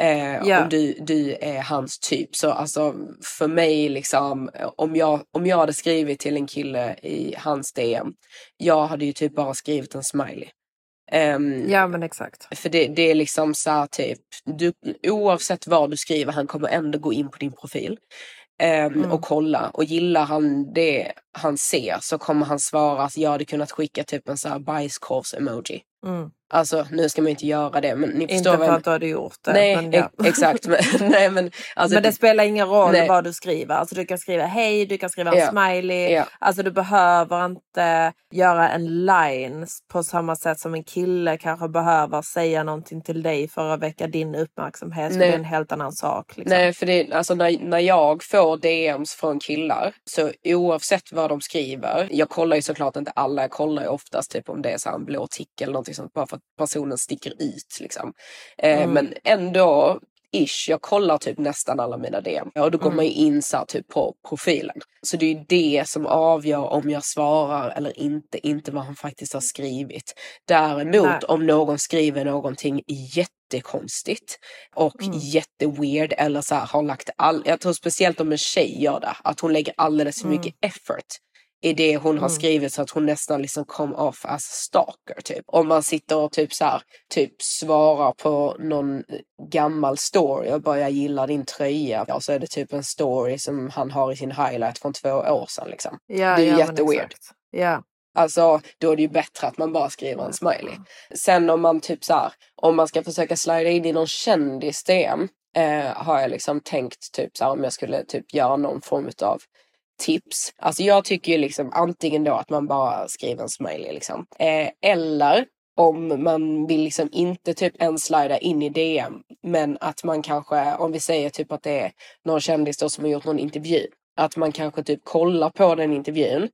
Eh, Ja. Om du, du är hans typ. Så alltså för mig liksom, om jag, om jag hade skrivit till en kille i hans DM, jag hade ju typ bara skrivit en smiley. Ehm, Ja men exakt. för det, det är liksom så här typ, du, oavsett vad du skriver, han kommer ändå gå in på din profil. ehm, Mm. Och kolla. Och gillar han det han ser så kommer han svara att jag hade kunnat skicka typ en så här bajskorvs-emoji. Mm. Alltså nu ska man inte göra det men ni Inte förstår för vad jag att du hade gjort det. Nej, men, ja. ex- exakt. Men, nej, men, alltså, men det spelar ingen roll Nej. vad du skriver. Alltså du kan skriva hej, du kan skriva en Ja. smiley. Ja. Alltså du behöver inte göra en line på samma sätt som en kille kanske behöver säga någonting till dig för att väcka din uppmärksamhet. För Nej. det är en helt annan sak. Liksom. Nej, för det, alltså när, när jag får DMs från killar, så oavsett vad de skriver, jag kollar ju såklart inte alla, jag kollar ju oftast typ om det är så en blå tick eller någonting sånt, bara för att personen sticker ut liksom. Eh, Mm. Men ändå, ish, jag kollar typ nästan alla mina DM. Och då går Mm. man ju in så här, typ på profilen. Så det är ju det som avgör om jag svarar eller inte, inte vad han faktiskt har skrivit. Däremot Nej. om någon skriver någonting jättekonstigt och Mm. jätteweird eller så här, har lagt all, jag tror speciellt om en tjej gör det, att hon lägger alldeles för Mm. mycket effort i det hon har Mm. skrivit så att hon nästan liksom kom off as stalker typ. Om man sitter och typ så här, typ svarar på någon gammal story och bara jag gillar din tröja. Ja, så är det typ en story som han har i sin highlight från två år sedan liksom. Ja, det är ja, jätteweird. Ja. Alltså då är det ju bättre att man bara skriver en smiley. Sen om man typ så här, om man ska försöka slida in i någon kändis DM eh, har jag liksom tänkt typ så här om jag skulle typ göra någon form av tips. Alltså jag tycker ju liksom antingen då att man bara skriver en smiley liksom. Eh, eller om man vill liksom inte typ ens slida in i DM men att man kanske, om vi säger typ att det är någon kändis då som har gjort någon intervju. Att man kanske typ kollar på den intervjun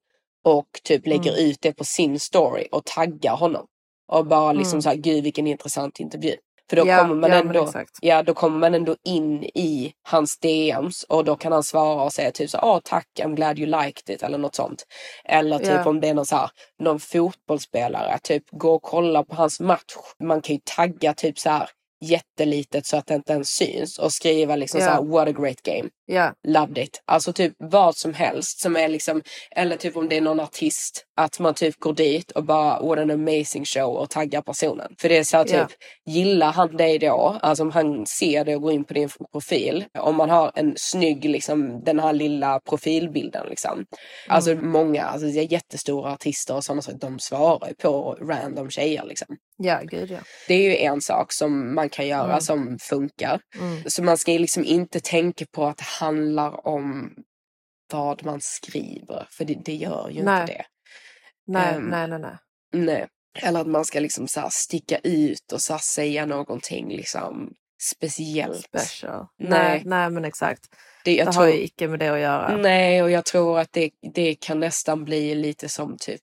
och typ lägger Mm. ut det på sin story och taggar honom. Och bara liksom Mm. så här, gud vilken intressant intervju. För då Ja, kommer man ja, ändå, ja då kommer man ändå in i hans DMs och då kan han svara och säga typ så åh tack, I'm glad you liked it eller något sånt. Eller typ Ja. om det är någon så här, någon fotbollsspelare, typ gå och kolla på hans match. Man kan ju tagga typ så här jättelitet så att det inte ens syns och skriva liksom så här what a great game. Ja. Loved it. Alltså typ vad som helst som är liksom, eller typ om det är någon artist, att man typ går dit och bara what an amazing show och taggar personen. För det är så här, typ, Ja. gillar han dig då, alltså om han ser det och går in på din profil, om man har en snygg, liksom den här lilla profilbilden liksom. Alltså många, alltså jättestora artister och sådana saker, de svarar ju på random tjejer liksom. Ja, gud ja. Det är ju en sak som man kan göra Mm. som funkar. Mm. Så man ska liksom inte tänka på att handlar om vad man skriver, för det, det gör ju Nej. inte det. Nej, Ehm, nej, nej, nej. Nej. Eller att man ska liksom så sticka ut och så säga någonting liksom speciellt. Special. Nej, Nej. nej men exakt. Det, jag det tror, har ju icke med det att göra. Nej, och jag tror att det, det kan nästan bli lite som typ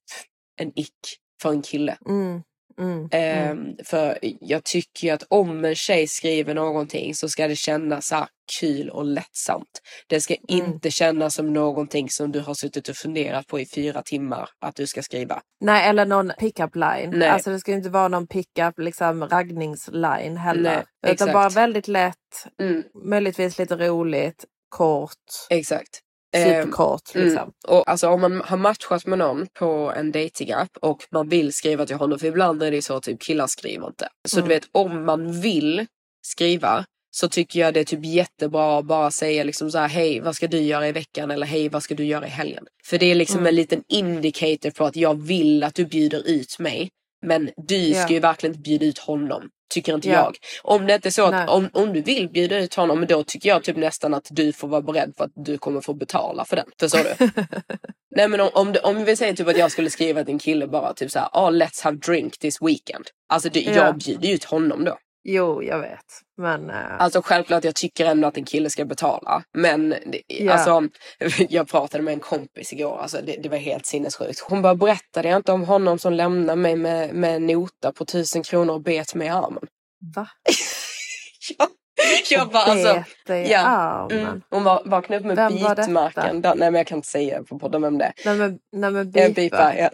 en ick för en kille. Mm. Mm. mm. Ehm, för jag tycker ju att om en tjej skriver någonting så ska det kännas så kul och lättsamt. Det ska Mm. inte kännas som någonting som du har suttit och funderat på i fyra timmar att du ska skriva. Nej, eller någon pick-up line. Nej. Alltså det ska inte vara någon pick-up liksom raggningsline heller. Nej, Utan exakt. bara väldigt lätt, Mm, möjligtvis lite roligt, kort, exakt. Ehm, superkort Mm. liksom. Och alltså om man har matchat med någon på en datingapp och man vill skriva till honom, för ibland är det så typ killar skriver inte. Så Mm. du vet om man vill skriva så tycker jag det är typ jättebra att bara säga liksom så här, hej vad ska du göra i veckan eller hej vad ska du göra i helgen? För det är liksom Mm. en liten indicator på att jag vill att du bjuder ut mig. Men du Ja. ska ju verkligen inte bjuda ut honom. Tycker inte Ja. jag. Om det inte är så Nej. att om, om du vill bjuda ut honom, då tycker jag typ nästan att du får vara beredd för att du kommer få betala för den. Förstår du? Nej men om, om, om vi säger typ att jag skulle skriva till en kille bara typ såhär, oh, let's have drink this weekend. Alltså det, Ja. jag bjuder ju ut honom då. Jo, jag vet. Men eh, Alltså självklart jag tycker ändå att en kille ska betala. Men det, Ja. alltså, jag pratade med en kompis igår, alltså det, det var helt sinnessjukt. Hon bara berättade jag inte om honom som lämnade mig med, med en nota på tusen kronor och bet mig i armen. va? jag, jag bara alltså. Ja. Mm, hon var, vaknade upp med Vem bitmärken. Nej men jag kan inte säga på podden vem det är. Nej men, nej men bipa. bipar, ja.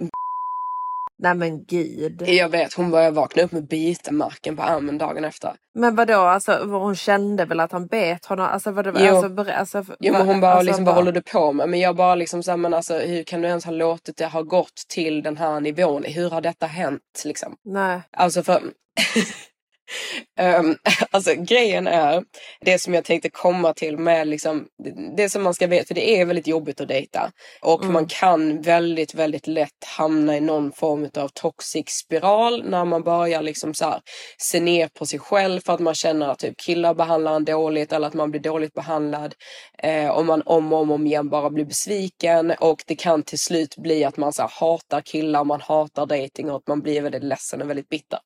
Nej men gud. Jag vet, hon började vakna upp med bitmärken på armen dagen efter. Men vadå, alltså hon kände väl att han bet honom? Alltså, vadå, Jo. alltså, alltså, Jo men hon bara alltså, liksom, bara- vad håller du på med? Men jag bara liksom såhär, men alltså hur kan du ens ha låtit det ha gått till den här nivån? Hur har detta hänt liksom? Nej. Alltså för... Ehm, alltså grejen är, det som jag tänkte komma till med liksom, det- det som man ska veta, för det är väldigt jobbigt att dejta. Och Mm. man kan väldigt, väldigt lätt hamna i någon form av toxic spiral när man börjar liksom så här, se ner på sig själv för att man känner att typ killar behandlar en dåligt eller att man blir dåligt behandlad. Eh, och man om och om, om igen bara blir besviken och det kan till slut bli att man så här, hatar killar, man hatar dating och att man blir väldigt ledsen och väldigt bitter.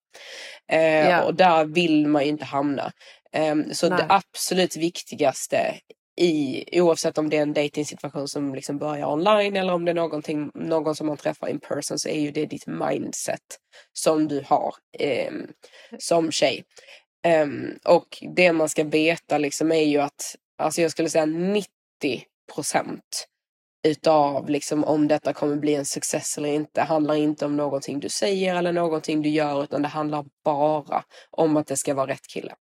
Eh, Ja. Och där vill man ju inte hamna. Ehm, så Nej. det absolut viktigaste i, oavsett om det är en datingsituation som liksom börjar online eller om det är någonting, någon som man träffar in person så är ju det ditt mindset som du har ehm, som tjej. Ehm, och det man ska veta liksom är ju att, alltså jag skulle säga 90 procent utav liksom om detta kommer bli en success eller inte handlar inte om någonting du säger eller någonting du gör utan det handlar bara om att det ska vara rätt kille.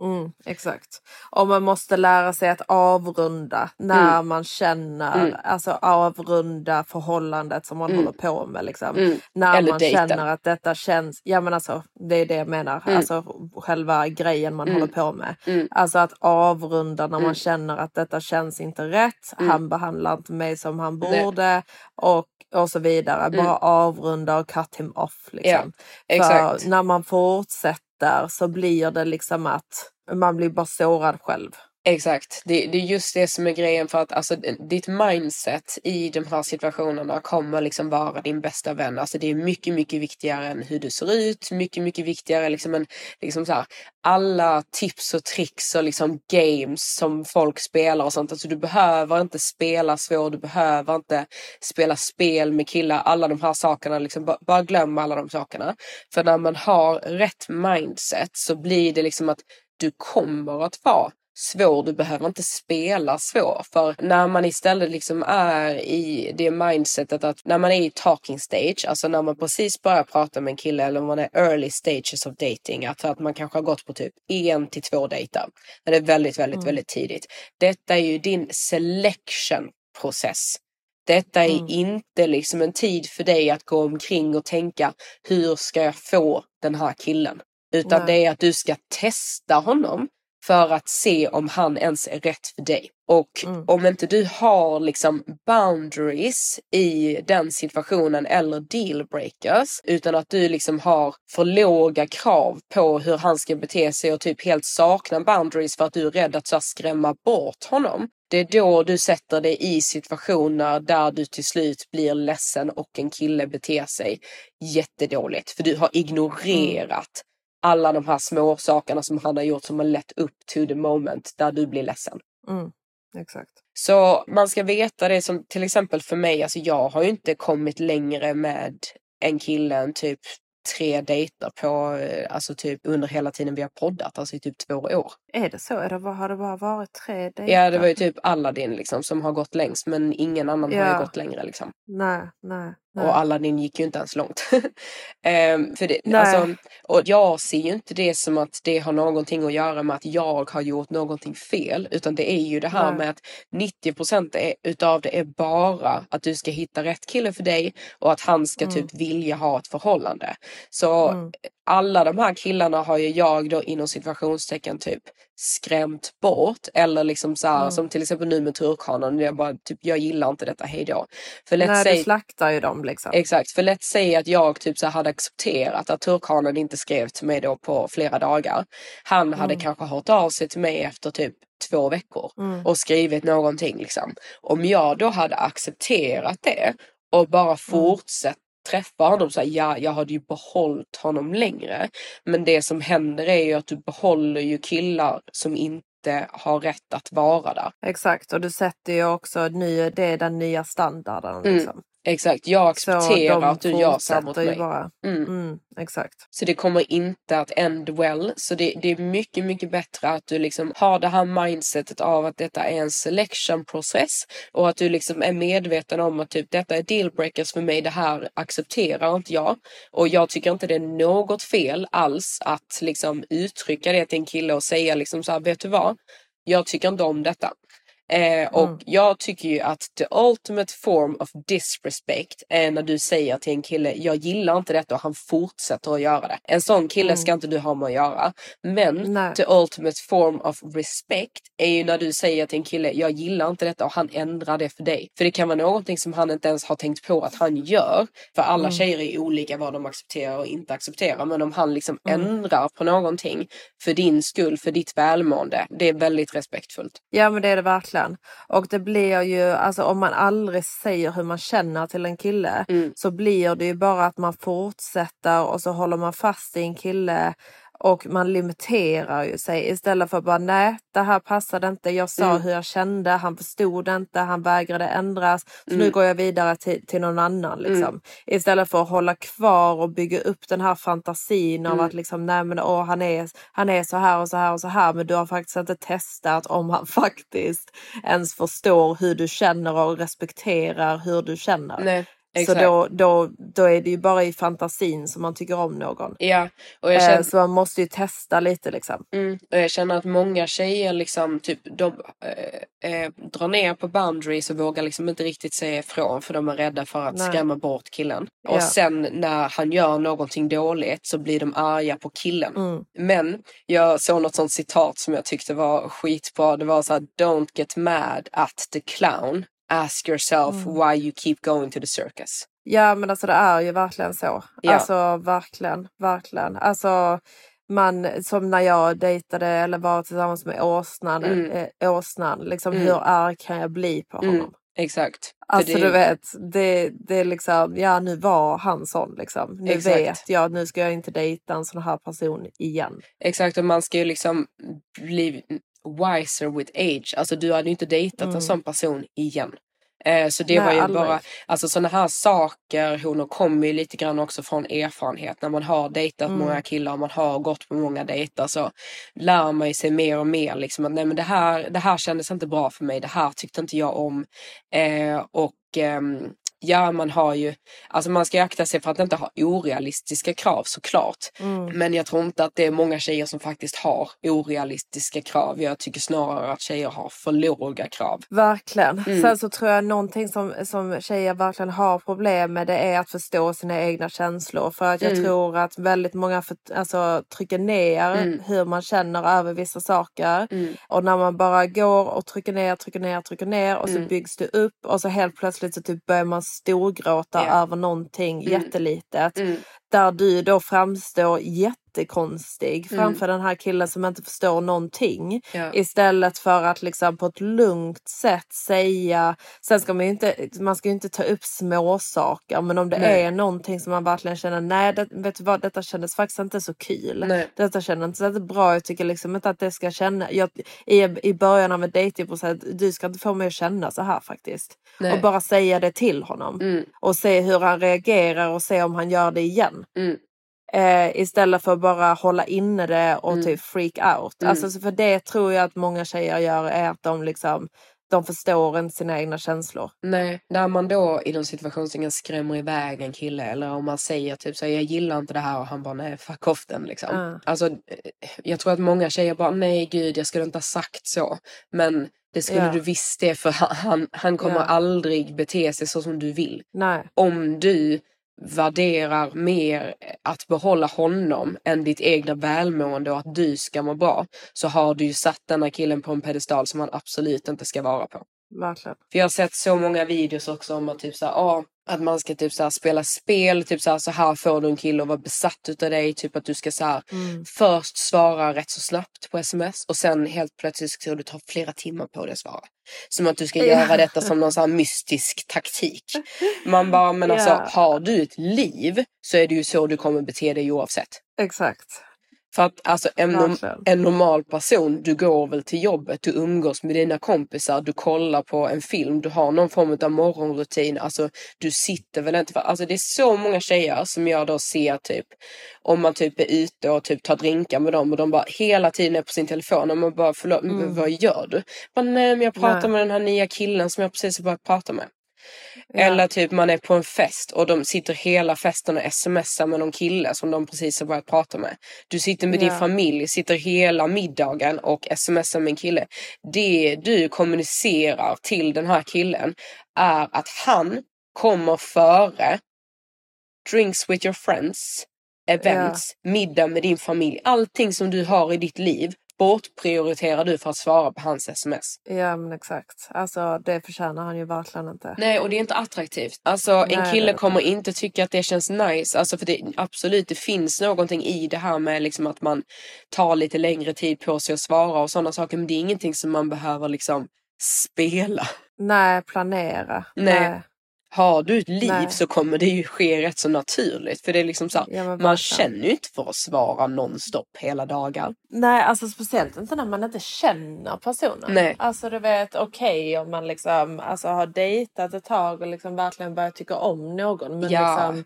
Mm, exakt. Och man måste lära sig att avrunda när Mm. man känner, Mm. alltså avrunda förhållandet som man Mm. håller på med. Liksom. Mm. När Eller man dejten. känner att detta känns, ja men alltså det är det jag menar, Mm. alltså själva grejen man håller på med. Alltså att avrunda när man känner att detta känns inte rätt, han behandlar inte mig som han Nej. borde och, och så vidare. Bara avrunda och cut him off. Liksom. exakt. För när man fortsätter så blir det liksom att man blir bara sårad själv. Exakt, det, det är just det som är grejen för att alltså, ditt mindset i de här situationerna kommer liksom vara din bästa vän. Alltså det är mycket, mycket viktigare än hur du ser ut, mycket, mycket viktigare liksom än liksom så här, alla tips och tricks och liksom games som folk spelar och sånt. Alltså du behöver inte spela svår, du behöver inte spela spel med killar, alla de här sakerna, liksom, bara, bara glöm alla de sakerna. För när man har rätt mindset så blir det liksom att du kommer att vara svår, du behöver inte spela svår. För när man istället liksom är i det mindsetet att när man är i talking stage, alltså när man precis börjar prata med en kille eller man är early stages of dating, alltså att man kanske har gått på typ en till två dejter. När det är väldigt, väldigt, Mm. väldigt tidigt. Detta är ju din selection process. Detta är Mm. inte liksom en tid för dig att gå omkring och tänka hur ska jag få den här killen? Utan Nej. det är att du ska testa honom för att se om han ens är rätt för dig. Och Mm. om inte du har liksom boundaries i den situationen eller dealbreakers utan att du liksom har för låga krav på hur han ska bete sig och typ helt saknar boundaries för att du är rädd att så skrämma bort honom. Det är då du sätter dig i situationer där du till slut blir ledsen och en kille beter sig jättedåligt för du har ignorerat alla de här små sakerna som han har gjort som har lett upp to the moment där du blir ledsen. Mm. Exakt. Så man ska veta det som till exempel för mig, alltså jag har ju inte kommit längre med en kille än typ tre dejter på, eh, alltså typ under hela tiden vi har poddat, alltså i typ två år. Är det så? Är det, har det bara varit tre dejter? Ja, det var ju typ Aladdin liksom som har gått längst, men ingen annan har Ja. ju gått längre liksom. Nej, nej. Nej. Och Aladdin gick ju inte ens långt. Ehm, för det, alltså, och jag ser ju inte det som att det har någonting att göra med att jag har gjort någonting fel. Utan det är ju det här Nej. med att 90% är, utav det är bara att du ska hitta rätt kille för dig och att han ska Mm. typ vilja ha ett förhållande. Så Mm. alla de här killarna har ju jag då inom situationstecken typ skrämt bort. Eller liksom så här, Mm. som till exempel nu med turkhanen. Jag bara typ, jag gillar inte detta, hejdå. För let's Nej, say, du slaktar ju dem liksom. Exakt, för lätt säga att jag typ så hade accepterat att turkhanen inte skrev till mig då på flera dagar. Han hade Mm. kanske hört av sig till mig efter typ två veckor Mm. och skrivit någonting liksom. Om jag då hade accepterat det och Mm. bara fortsatt träffa honom så här, ja, jag hade ju behållit honom längre. Men det som händer är ju att du behåller ju killar som inte har rätt att vara där. Exakt, och du sätter ju också ny, det är den nya standarden. Mm. Exakt, jag accepterar att du gör så mot mig. bara. Mm. Mm, exakt. Så det kommer inte att end well. Så det, det är mycket, mycket bättre att du liksom har det här mindsetet av att detta är en selection process och att du liksom är medveten om att typ detta är dealbreakers för mig. Det här accepterar inte jag. Och jag tycker inte det är något fel alls att liksom uttrycka det till en kille och säga liksom så här, vet du vad? Jag tycker inte om detta. Eh, och Mm. jag tycker ju att the ultimate form of disrespect är när du säger till en kille, jag gillar inte detta och han fortsätter att göra det. En sån kille ska inte du ha med att göra. Men Mm. Nej. the ultimate form of respect är ju när du säger till en kille, jag gillar inte detta och han ändrar det för dig. För det kan vara någonting som han inte ens har tänkt på att han gör. För alla Mm. tjejer är olika vad de accepterar och inte accepterar. Men om han liksom Mm. ändrar på någonting för din skull, för ditt välmående, det är väldigt respektfullt. Ja men det är det verkligen. Och det blir ju, alltså om man aldrig säger hur man känner till en kille Mm. så blir det ju bara att man fortsätter och så håller man fast i en kille och man limiterar ju sig istället för att bara nej det här passade inte, jag sa Mm. hur jag kände, han förstod inte, han vägrade ändras så nu Mm. går jag vidare till, till någon annan liksom. Mm. Istället för att hålla kvar och bygga upp den här fantasin av Mm. att liksom nej men åh han är, han är så här och så här och så här men du har faktiskt inte testat om han faktiskt ens förstår hur du känner och respekterar hur du känner. Nej, Så exakt. då, då, då är det ju bara i fantasin som man tycker om någon. Ja, och jag Eh, känner, Så man måste ju testa lite liksom. mm, och jag känner att många tjejer liksom typ de eh, eh, drar ner på boundaries och vågar liksom inte riktigt säga ifrån för de är rädda för att Nej. skrämma bort killen. Ja. Och sen när han gör någonting dåligt så blir de arga på killen. Mm. Men jag såg något sånt citat som jag tyckte var skitbra. Det var så här, don't get mad at the clown. Ask yourself Mm. why you keep going to the circus. Ja men alltså det är ju verkligen så. Ja. Alltså verkligen, verkligen. Alltså man, som när jag dejtade eller var tillsammans med åsnan, Mm. eh, åsnan liksom Mm. hur arg kan jag bli på honom? Mm, exakt. Alltså det- du vet, det, det är liksom, ja nu var han sån liksom. Nu Exakt. vet jag, nu ska jag inte dejta en sån här person igen. Exakt, och man ska ju liksom bli wiser with age. Alltså du hade ju inte dejtat Mm. en sån person igen. Eh, så det Nej, var ju aldrig. bara, alltså sådana här saker, hon kommer ju lite grann också från erfarenhet. När man har dejtat Mm. många killar och man har gått på många dejter så lär man ju sig mer och mer liksom att nej men det här, det här kändes inte bra för mig, det här tyckte inte jag om. Eh, och ehm, ja, man har ju, alltså man ska akta sig för att inte ha orealistiska krav såklart. Mm. Men jag tror inte att det är många tjejer som faktiskt har orealistiska krav. Jag tycker snarare att tjejer har för låga krav. Verkligen. Mm. Sen så tror jag någonting som, som tjejer verkligen har problem med det är att förstå sina egna känslor. För att jag Mm. tror att väldigt många för, alltså, trycker ner Mm. hur man känner över vissa saker. Mm. Och när man bara går och trycker ner, trycker ner, trycker ner och så Mm. byggs det upp och så helt plötsligt så typ börjar man storgråta över någonting Mm. jättelitet. Mm. Där du då framstår jättekonstig Mm. framför den här killen som inte förstår någonting. Ja. Istället för att liksom på ett lugnt sätt säga, sen ska man ju inte, man ska inte ta upp små saker men om det Nej. är någonting som man verkligen känner, nej det, vet du vad, detta kändes faktiskt inte så kul. Nej. Detta kändes inte så bra, jag tycker liksom inte att det ska känna, jag, i, i början av en dejtingprocess, du ska inte få mig att känna så här faktiskt. Nej. Och bara säga det till honom. Mm. Och se hur han reagerar och se om han gör det igen. Mm. Eh, istället för att bara hålla inne det och Mm. typ freak out. Mm. Alltså, så för det tror jag att många tjejer gör är att de liksom de förstår inte sina egna känslor. Nej, när man då inom situationstecken skrämmer iväg en kille eller om man säger typ så jag gillar inte det här och han bara nej fuck off den liksom. Ja. Alltså eh, jag tror att många tjejer bara nej gud jag skulle inte ha sagt så. Men det skulle Ja. du visst det för han, han, han kommer Ja. aldrig bete sig så som du vill. Nej. Om du värderar mer att behålla honom än ditt egna välmående och att du ska må bra så har du ju satt denna killen på en pedestal som han absolut inte ska vara på. Verkligen. För jag har sett så många videos också om att typ så här, ah, att man ska typ så här spela spel, typ så här, så här får du en kille att vara besatt utav dig, typ att du ska så här Mm. först svara rätt så snabbt på sms och sen helt plötsligt ska du ta flera timmar på dig att svara. Som att du ska göra detta som någon så här mystisk taktik. Man bara, men alltså Ja. har du ett liv så är det ju så du kommer bete dig oavsett. Exakt. För att alltså en, en normal person, du går väl till jobbet, du umgås med dina kompisar, du kollar på en film, du har någon form av morgonrutin. Alltså du sitter väl inte... För, alltså det är så många tjejer som jag då ser typ om man typ är ute och typ tar drinkar med dem och de bara hela tiden är på sin telefon och man bara förlåt, men Mm. vad gör du? Bara, Nej men jag pratar Nej. med den här nya killen som jag precis har börjat prata med. Ja. Eller typ man är på en fest och de sitter hela festen och smsar med någon kille som de precis har börjat prata med. Du sitter med din Ja. familj, sitter hela middagen och smsar med en kille. Det du kommunicerar till den här killen är att han kommer före drinks with your friends, events, middag med din familj. Allting som du har i ditt liv bortprioriterar du för att svara på hans sms. Ja men exakt. Alltså det förtjänar han ju verkligen inte. Nej, och det är inte attraktivt. Alltså en Nej, är kille kommer inte tycka att det känns nice. Alltså för det absolut, det finns någonting i det här med liksom att man tar lite längre tid på sig att svara och sådana saker. Men det är ingenting som man behöver liksom spela. Nej, planera. Nej. Har du ett liv Nej. så kommer det ju ske rätt så naturligt. För det är liksom så här, Ja, man känner ju inte för att svara nonstop hela dagar. Nej, alltså speciellt inte när man inte känner personen. Nej. Alltså du vet, okej om man liksom alltså, har dejtat ett tag och liksom verkligen börjat tycka om någon. Men Ja. liksom,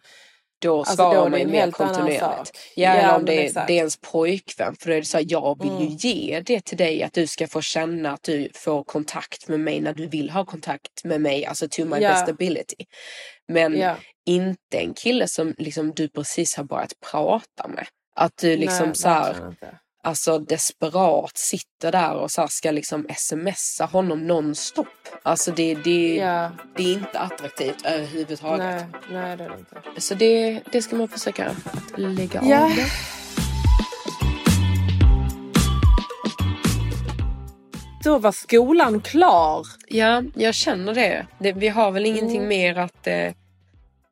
Då Alltså, svarar då man ju mer kontinuerligt. Ja, Ja, om det är, exakt. det är ens pojkvän. För då är det så här, jag vill Mm. ju ge det till dig att du ska få känna att du får kontakt med mig när du vill ha kontakt med mig. Alltså to my Ja. best ability. Men Ja. inte en kille som liksom du precis har börjat prata med. Att du liksom Nej, så här. Alltså desperat sitter där och så ska liksom smsa honom nonstop. Alltså det, det, Ja. det är inte attraktivt överhuvudtaget. Nej, nej det är det inte. Så det, det ska man försöka att lägga Ja. av det. Då var skolan klar. Ja, jag känner det. det vi har väl ingenting Mm. mer att eh,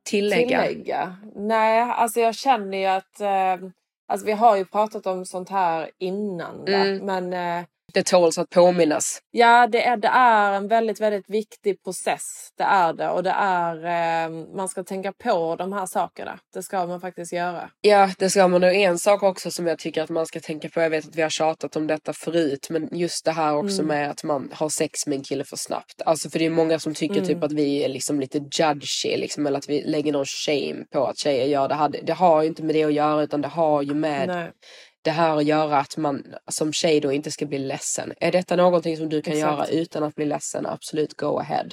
tillägga. Tillägga. Nej, alltså jag känner ju att... Eh, alltså vi har ju pratat om sånt här innan. Mm. Men eh, det tåls att påminnas. Ja, det är, det är en väldigt, väldigt viktig process. Det är det. Och det är, eh, man ska tänka på de här sakerna. Det ska man faktiskt göra. Ja, det ska man. Och en sak också som jag tycker att man ska tänka på. Jag vet att vi har tjatat om detta förut. Men just det här också Mm. med att man har sex med en kille för snabbt. Alltså för det är många som tycker Mm. typ att vi är liksom lite judgy. Liksom, eller att vi lägger någon shame på att tjejer gör det här. Det- Det har ju inte med det att göra utan det har ju med Nej. Det här att göra att man som tjej då inte ska bli ledsen. Är detta någonting som du kan Exakt. göra utan att bli ledsen? Absolut, go ahead.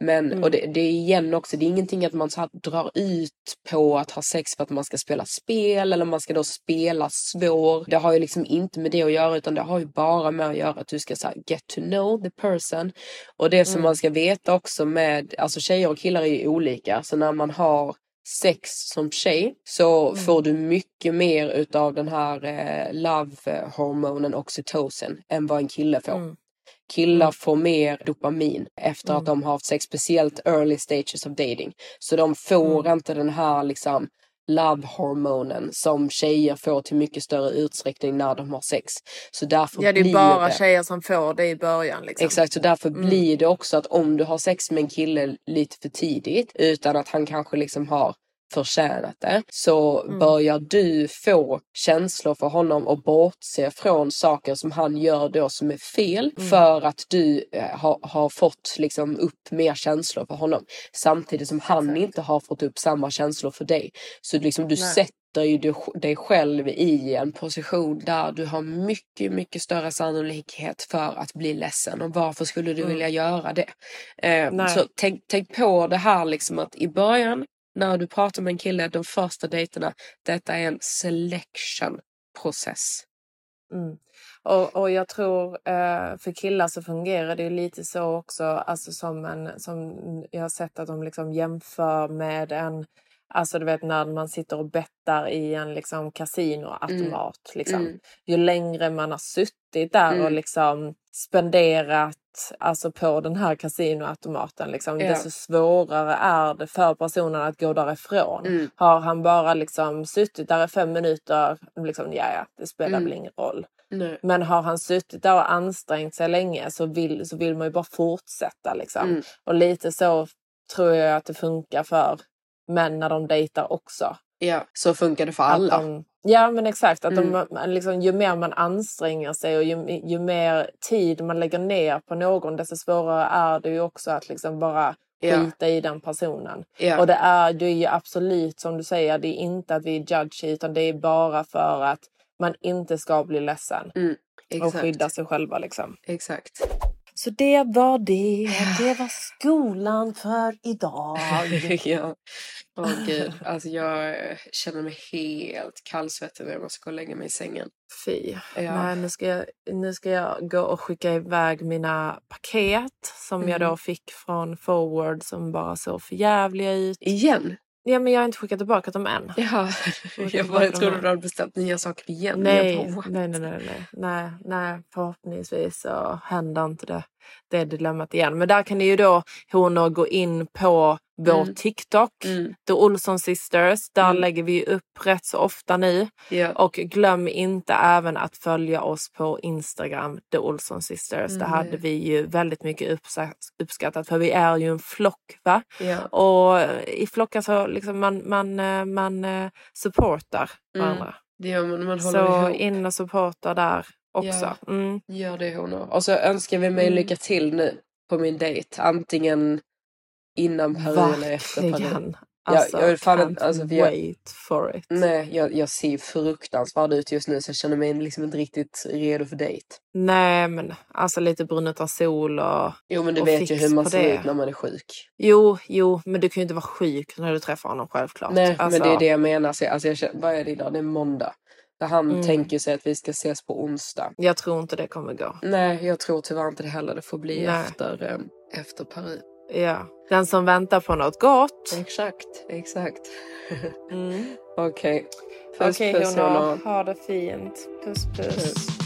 Men, Mm. och det, det är igen också, det är ingenting att man så här drar ut på att ha sex för att man ska spela spel eller man ska då spela svår. Det har ju liksom inte med det att göra utan det har ju bara med att göra att du ska så get to know the person. Och det som Mm. man ska veta också med, alltså tjejer och killar är ju olika. Så när man har sex som tjej så Mm. får du mycket mer utav den här eh, love-hormonen oxytocin än vad en kille får. Mm. Killar får mer dopamin efter Mm. att de har haft sex, speciellt early stages of dating. Så de får Mm. inte den här liksom love-hormonen som tjejer får till mycket större utsträckning när de har sex. Så därför Ja, det är bara det... tjejer som får det i början. Liksom. Exakt, så därför Mm. blir det också att om du har sex med en kille lite för tidigt utan att han kanske liksom har förtjänat det så Mm. börjar du få känslor för honom och bortse från saker som han gör då som är fel Mm. för att du eh, har, fått liksom upp mer känslor för honom samtidigt som han inte har fått upp samma känslor för dig. Så liksom du Nej. sätter ju du- dig själv i en position där du har mycket, mycket större sannolikhet för att bli ledsen. Och varför skulle du Mm. vilja göra det? Eh, så tänk, tänk på det här liksom att i början när du pratar med en kille, de första dejterna, detta är en selection process. Mm. Och, och jag tror eh, för killar så fungerar det ju lite så också, alltså som, en, som jag har sett att de liksom jämför med en, alltså du vet när man sitter och bettar i en liksom kasinoautomat. Liksom. Mm. Ju längre man har suttit där och Mm. liksom spenderat alltså på den här kasinoautomaten, liksom, Ja. desto svårare är det för personen att gå därifrån. Mm. Har han bara liksom suttit där i fem minuter, liksom, ja, ja, det spelar Mm. väl ingen roll. Nej. Men har han suttit där och ansträngt sig länge så vill, så vill man ju bara fortsätta. Liksom. Mm. Och lite så tror jag att det funkar för män när de dejtar också. Ja, så funkar det för alla. De, ja men exakt, att Mm. de, liksom, ju mer man anstränger sig och ju, ju mer tid man lägger ner på någon desto svårare är det ju också att liksom bara skita i den personen. Ja. Och det är, det är ju absolut som du säger, det är inte att vi är judgy utan det är bara för att man inte ska bli ledsen. Mm, Och skydda sig själva liksom. Exakt. Så det var det. Det var skolan för idag. ja. Åh gud, alltså jag känner mig helt kallsvettig när jag måste gå och lägga mig i sängen. Fy. Ja. Nej, nu ska, jag, nu ska jag gå och skicka iväg mina paket som jag Mm. då fick från Forward som bara såg för jävliga ut. Igen? Ja, men jag har inte skickat tillbaka dem än. Ja, jag bara trodde du hade beställt nya saker igen. Jag nej, nej, nej, nej, nej, nej, förhoppningsvis så händer inte det, det dilemmat igen. Men där kan ni ju då honor gå in på vår Mm. TikTok, Mm. The Olsson Sisters. Där Mm. lägger vi upp rätt så ofta nu. Ja. Och glöm inte även att följa oss på Instagram, The Olsson Sisters. Det Mm. hade vi ju väldigt mycket uppskattat för vi är ju en flock va? Ja. Och i flockar så liksom man, man, eh, man eh, supportar Mm. varandra. Det gör man, man håller Så ihop. in och supporta där också. Ja. Mm. Gör det honor. Och så önskar vi mig Mm. lycka till nu på min dejt. Antingen innan Paris eller efter. Ja, Alltså, jag vill fan can't inte- alltså, jag- wait for it. Nej, jag, jag ser fruktansvärd ut just nu så jag känner mig liksom inte riktigt redo för dejt. Nej men alltså lite brun utan sol och Jo men du vet ju hur man ser det. ut när man är sjuk. Jo, jo, men du kan ju inte vara sjuk när du träffar honom självklart. Nej alltså, men det är det jag menar. Så, alltså, jag känner, vad är det idag? Det är måndag. Där han Mm. tänker sig att vi ska ses på onsdag. Jag tror inte det kommer gå. Nej jag tror tyvärr inte det heller. Det får bli Nej. efter, eh, efter Paris. Ja. Den som väntar på något gott. Exakt, exakt. Mm. Okej. Puss Okej puss honor. ha det fint. Puss puss. Puss.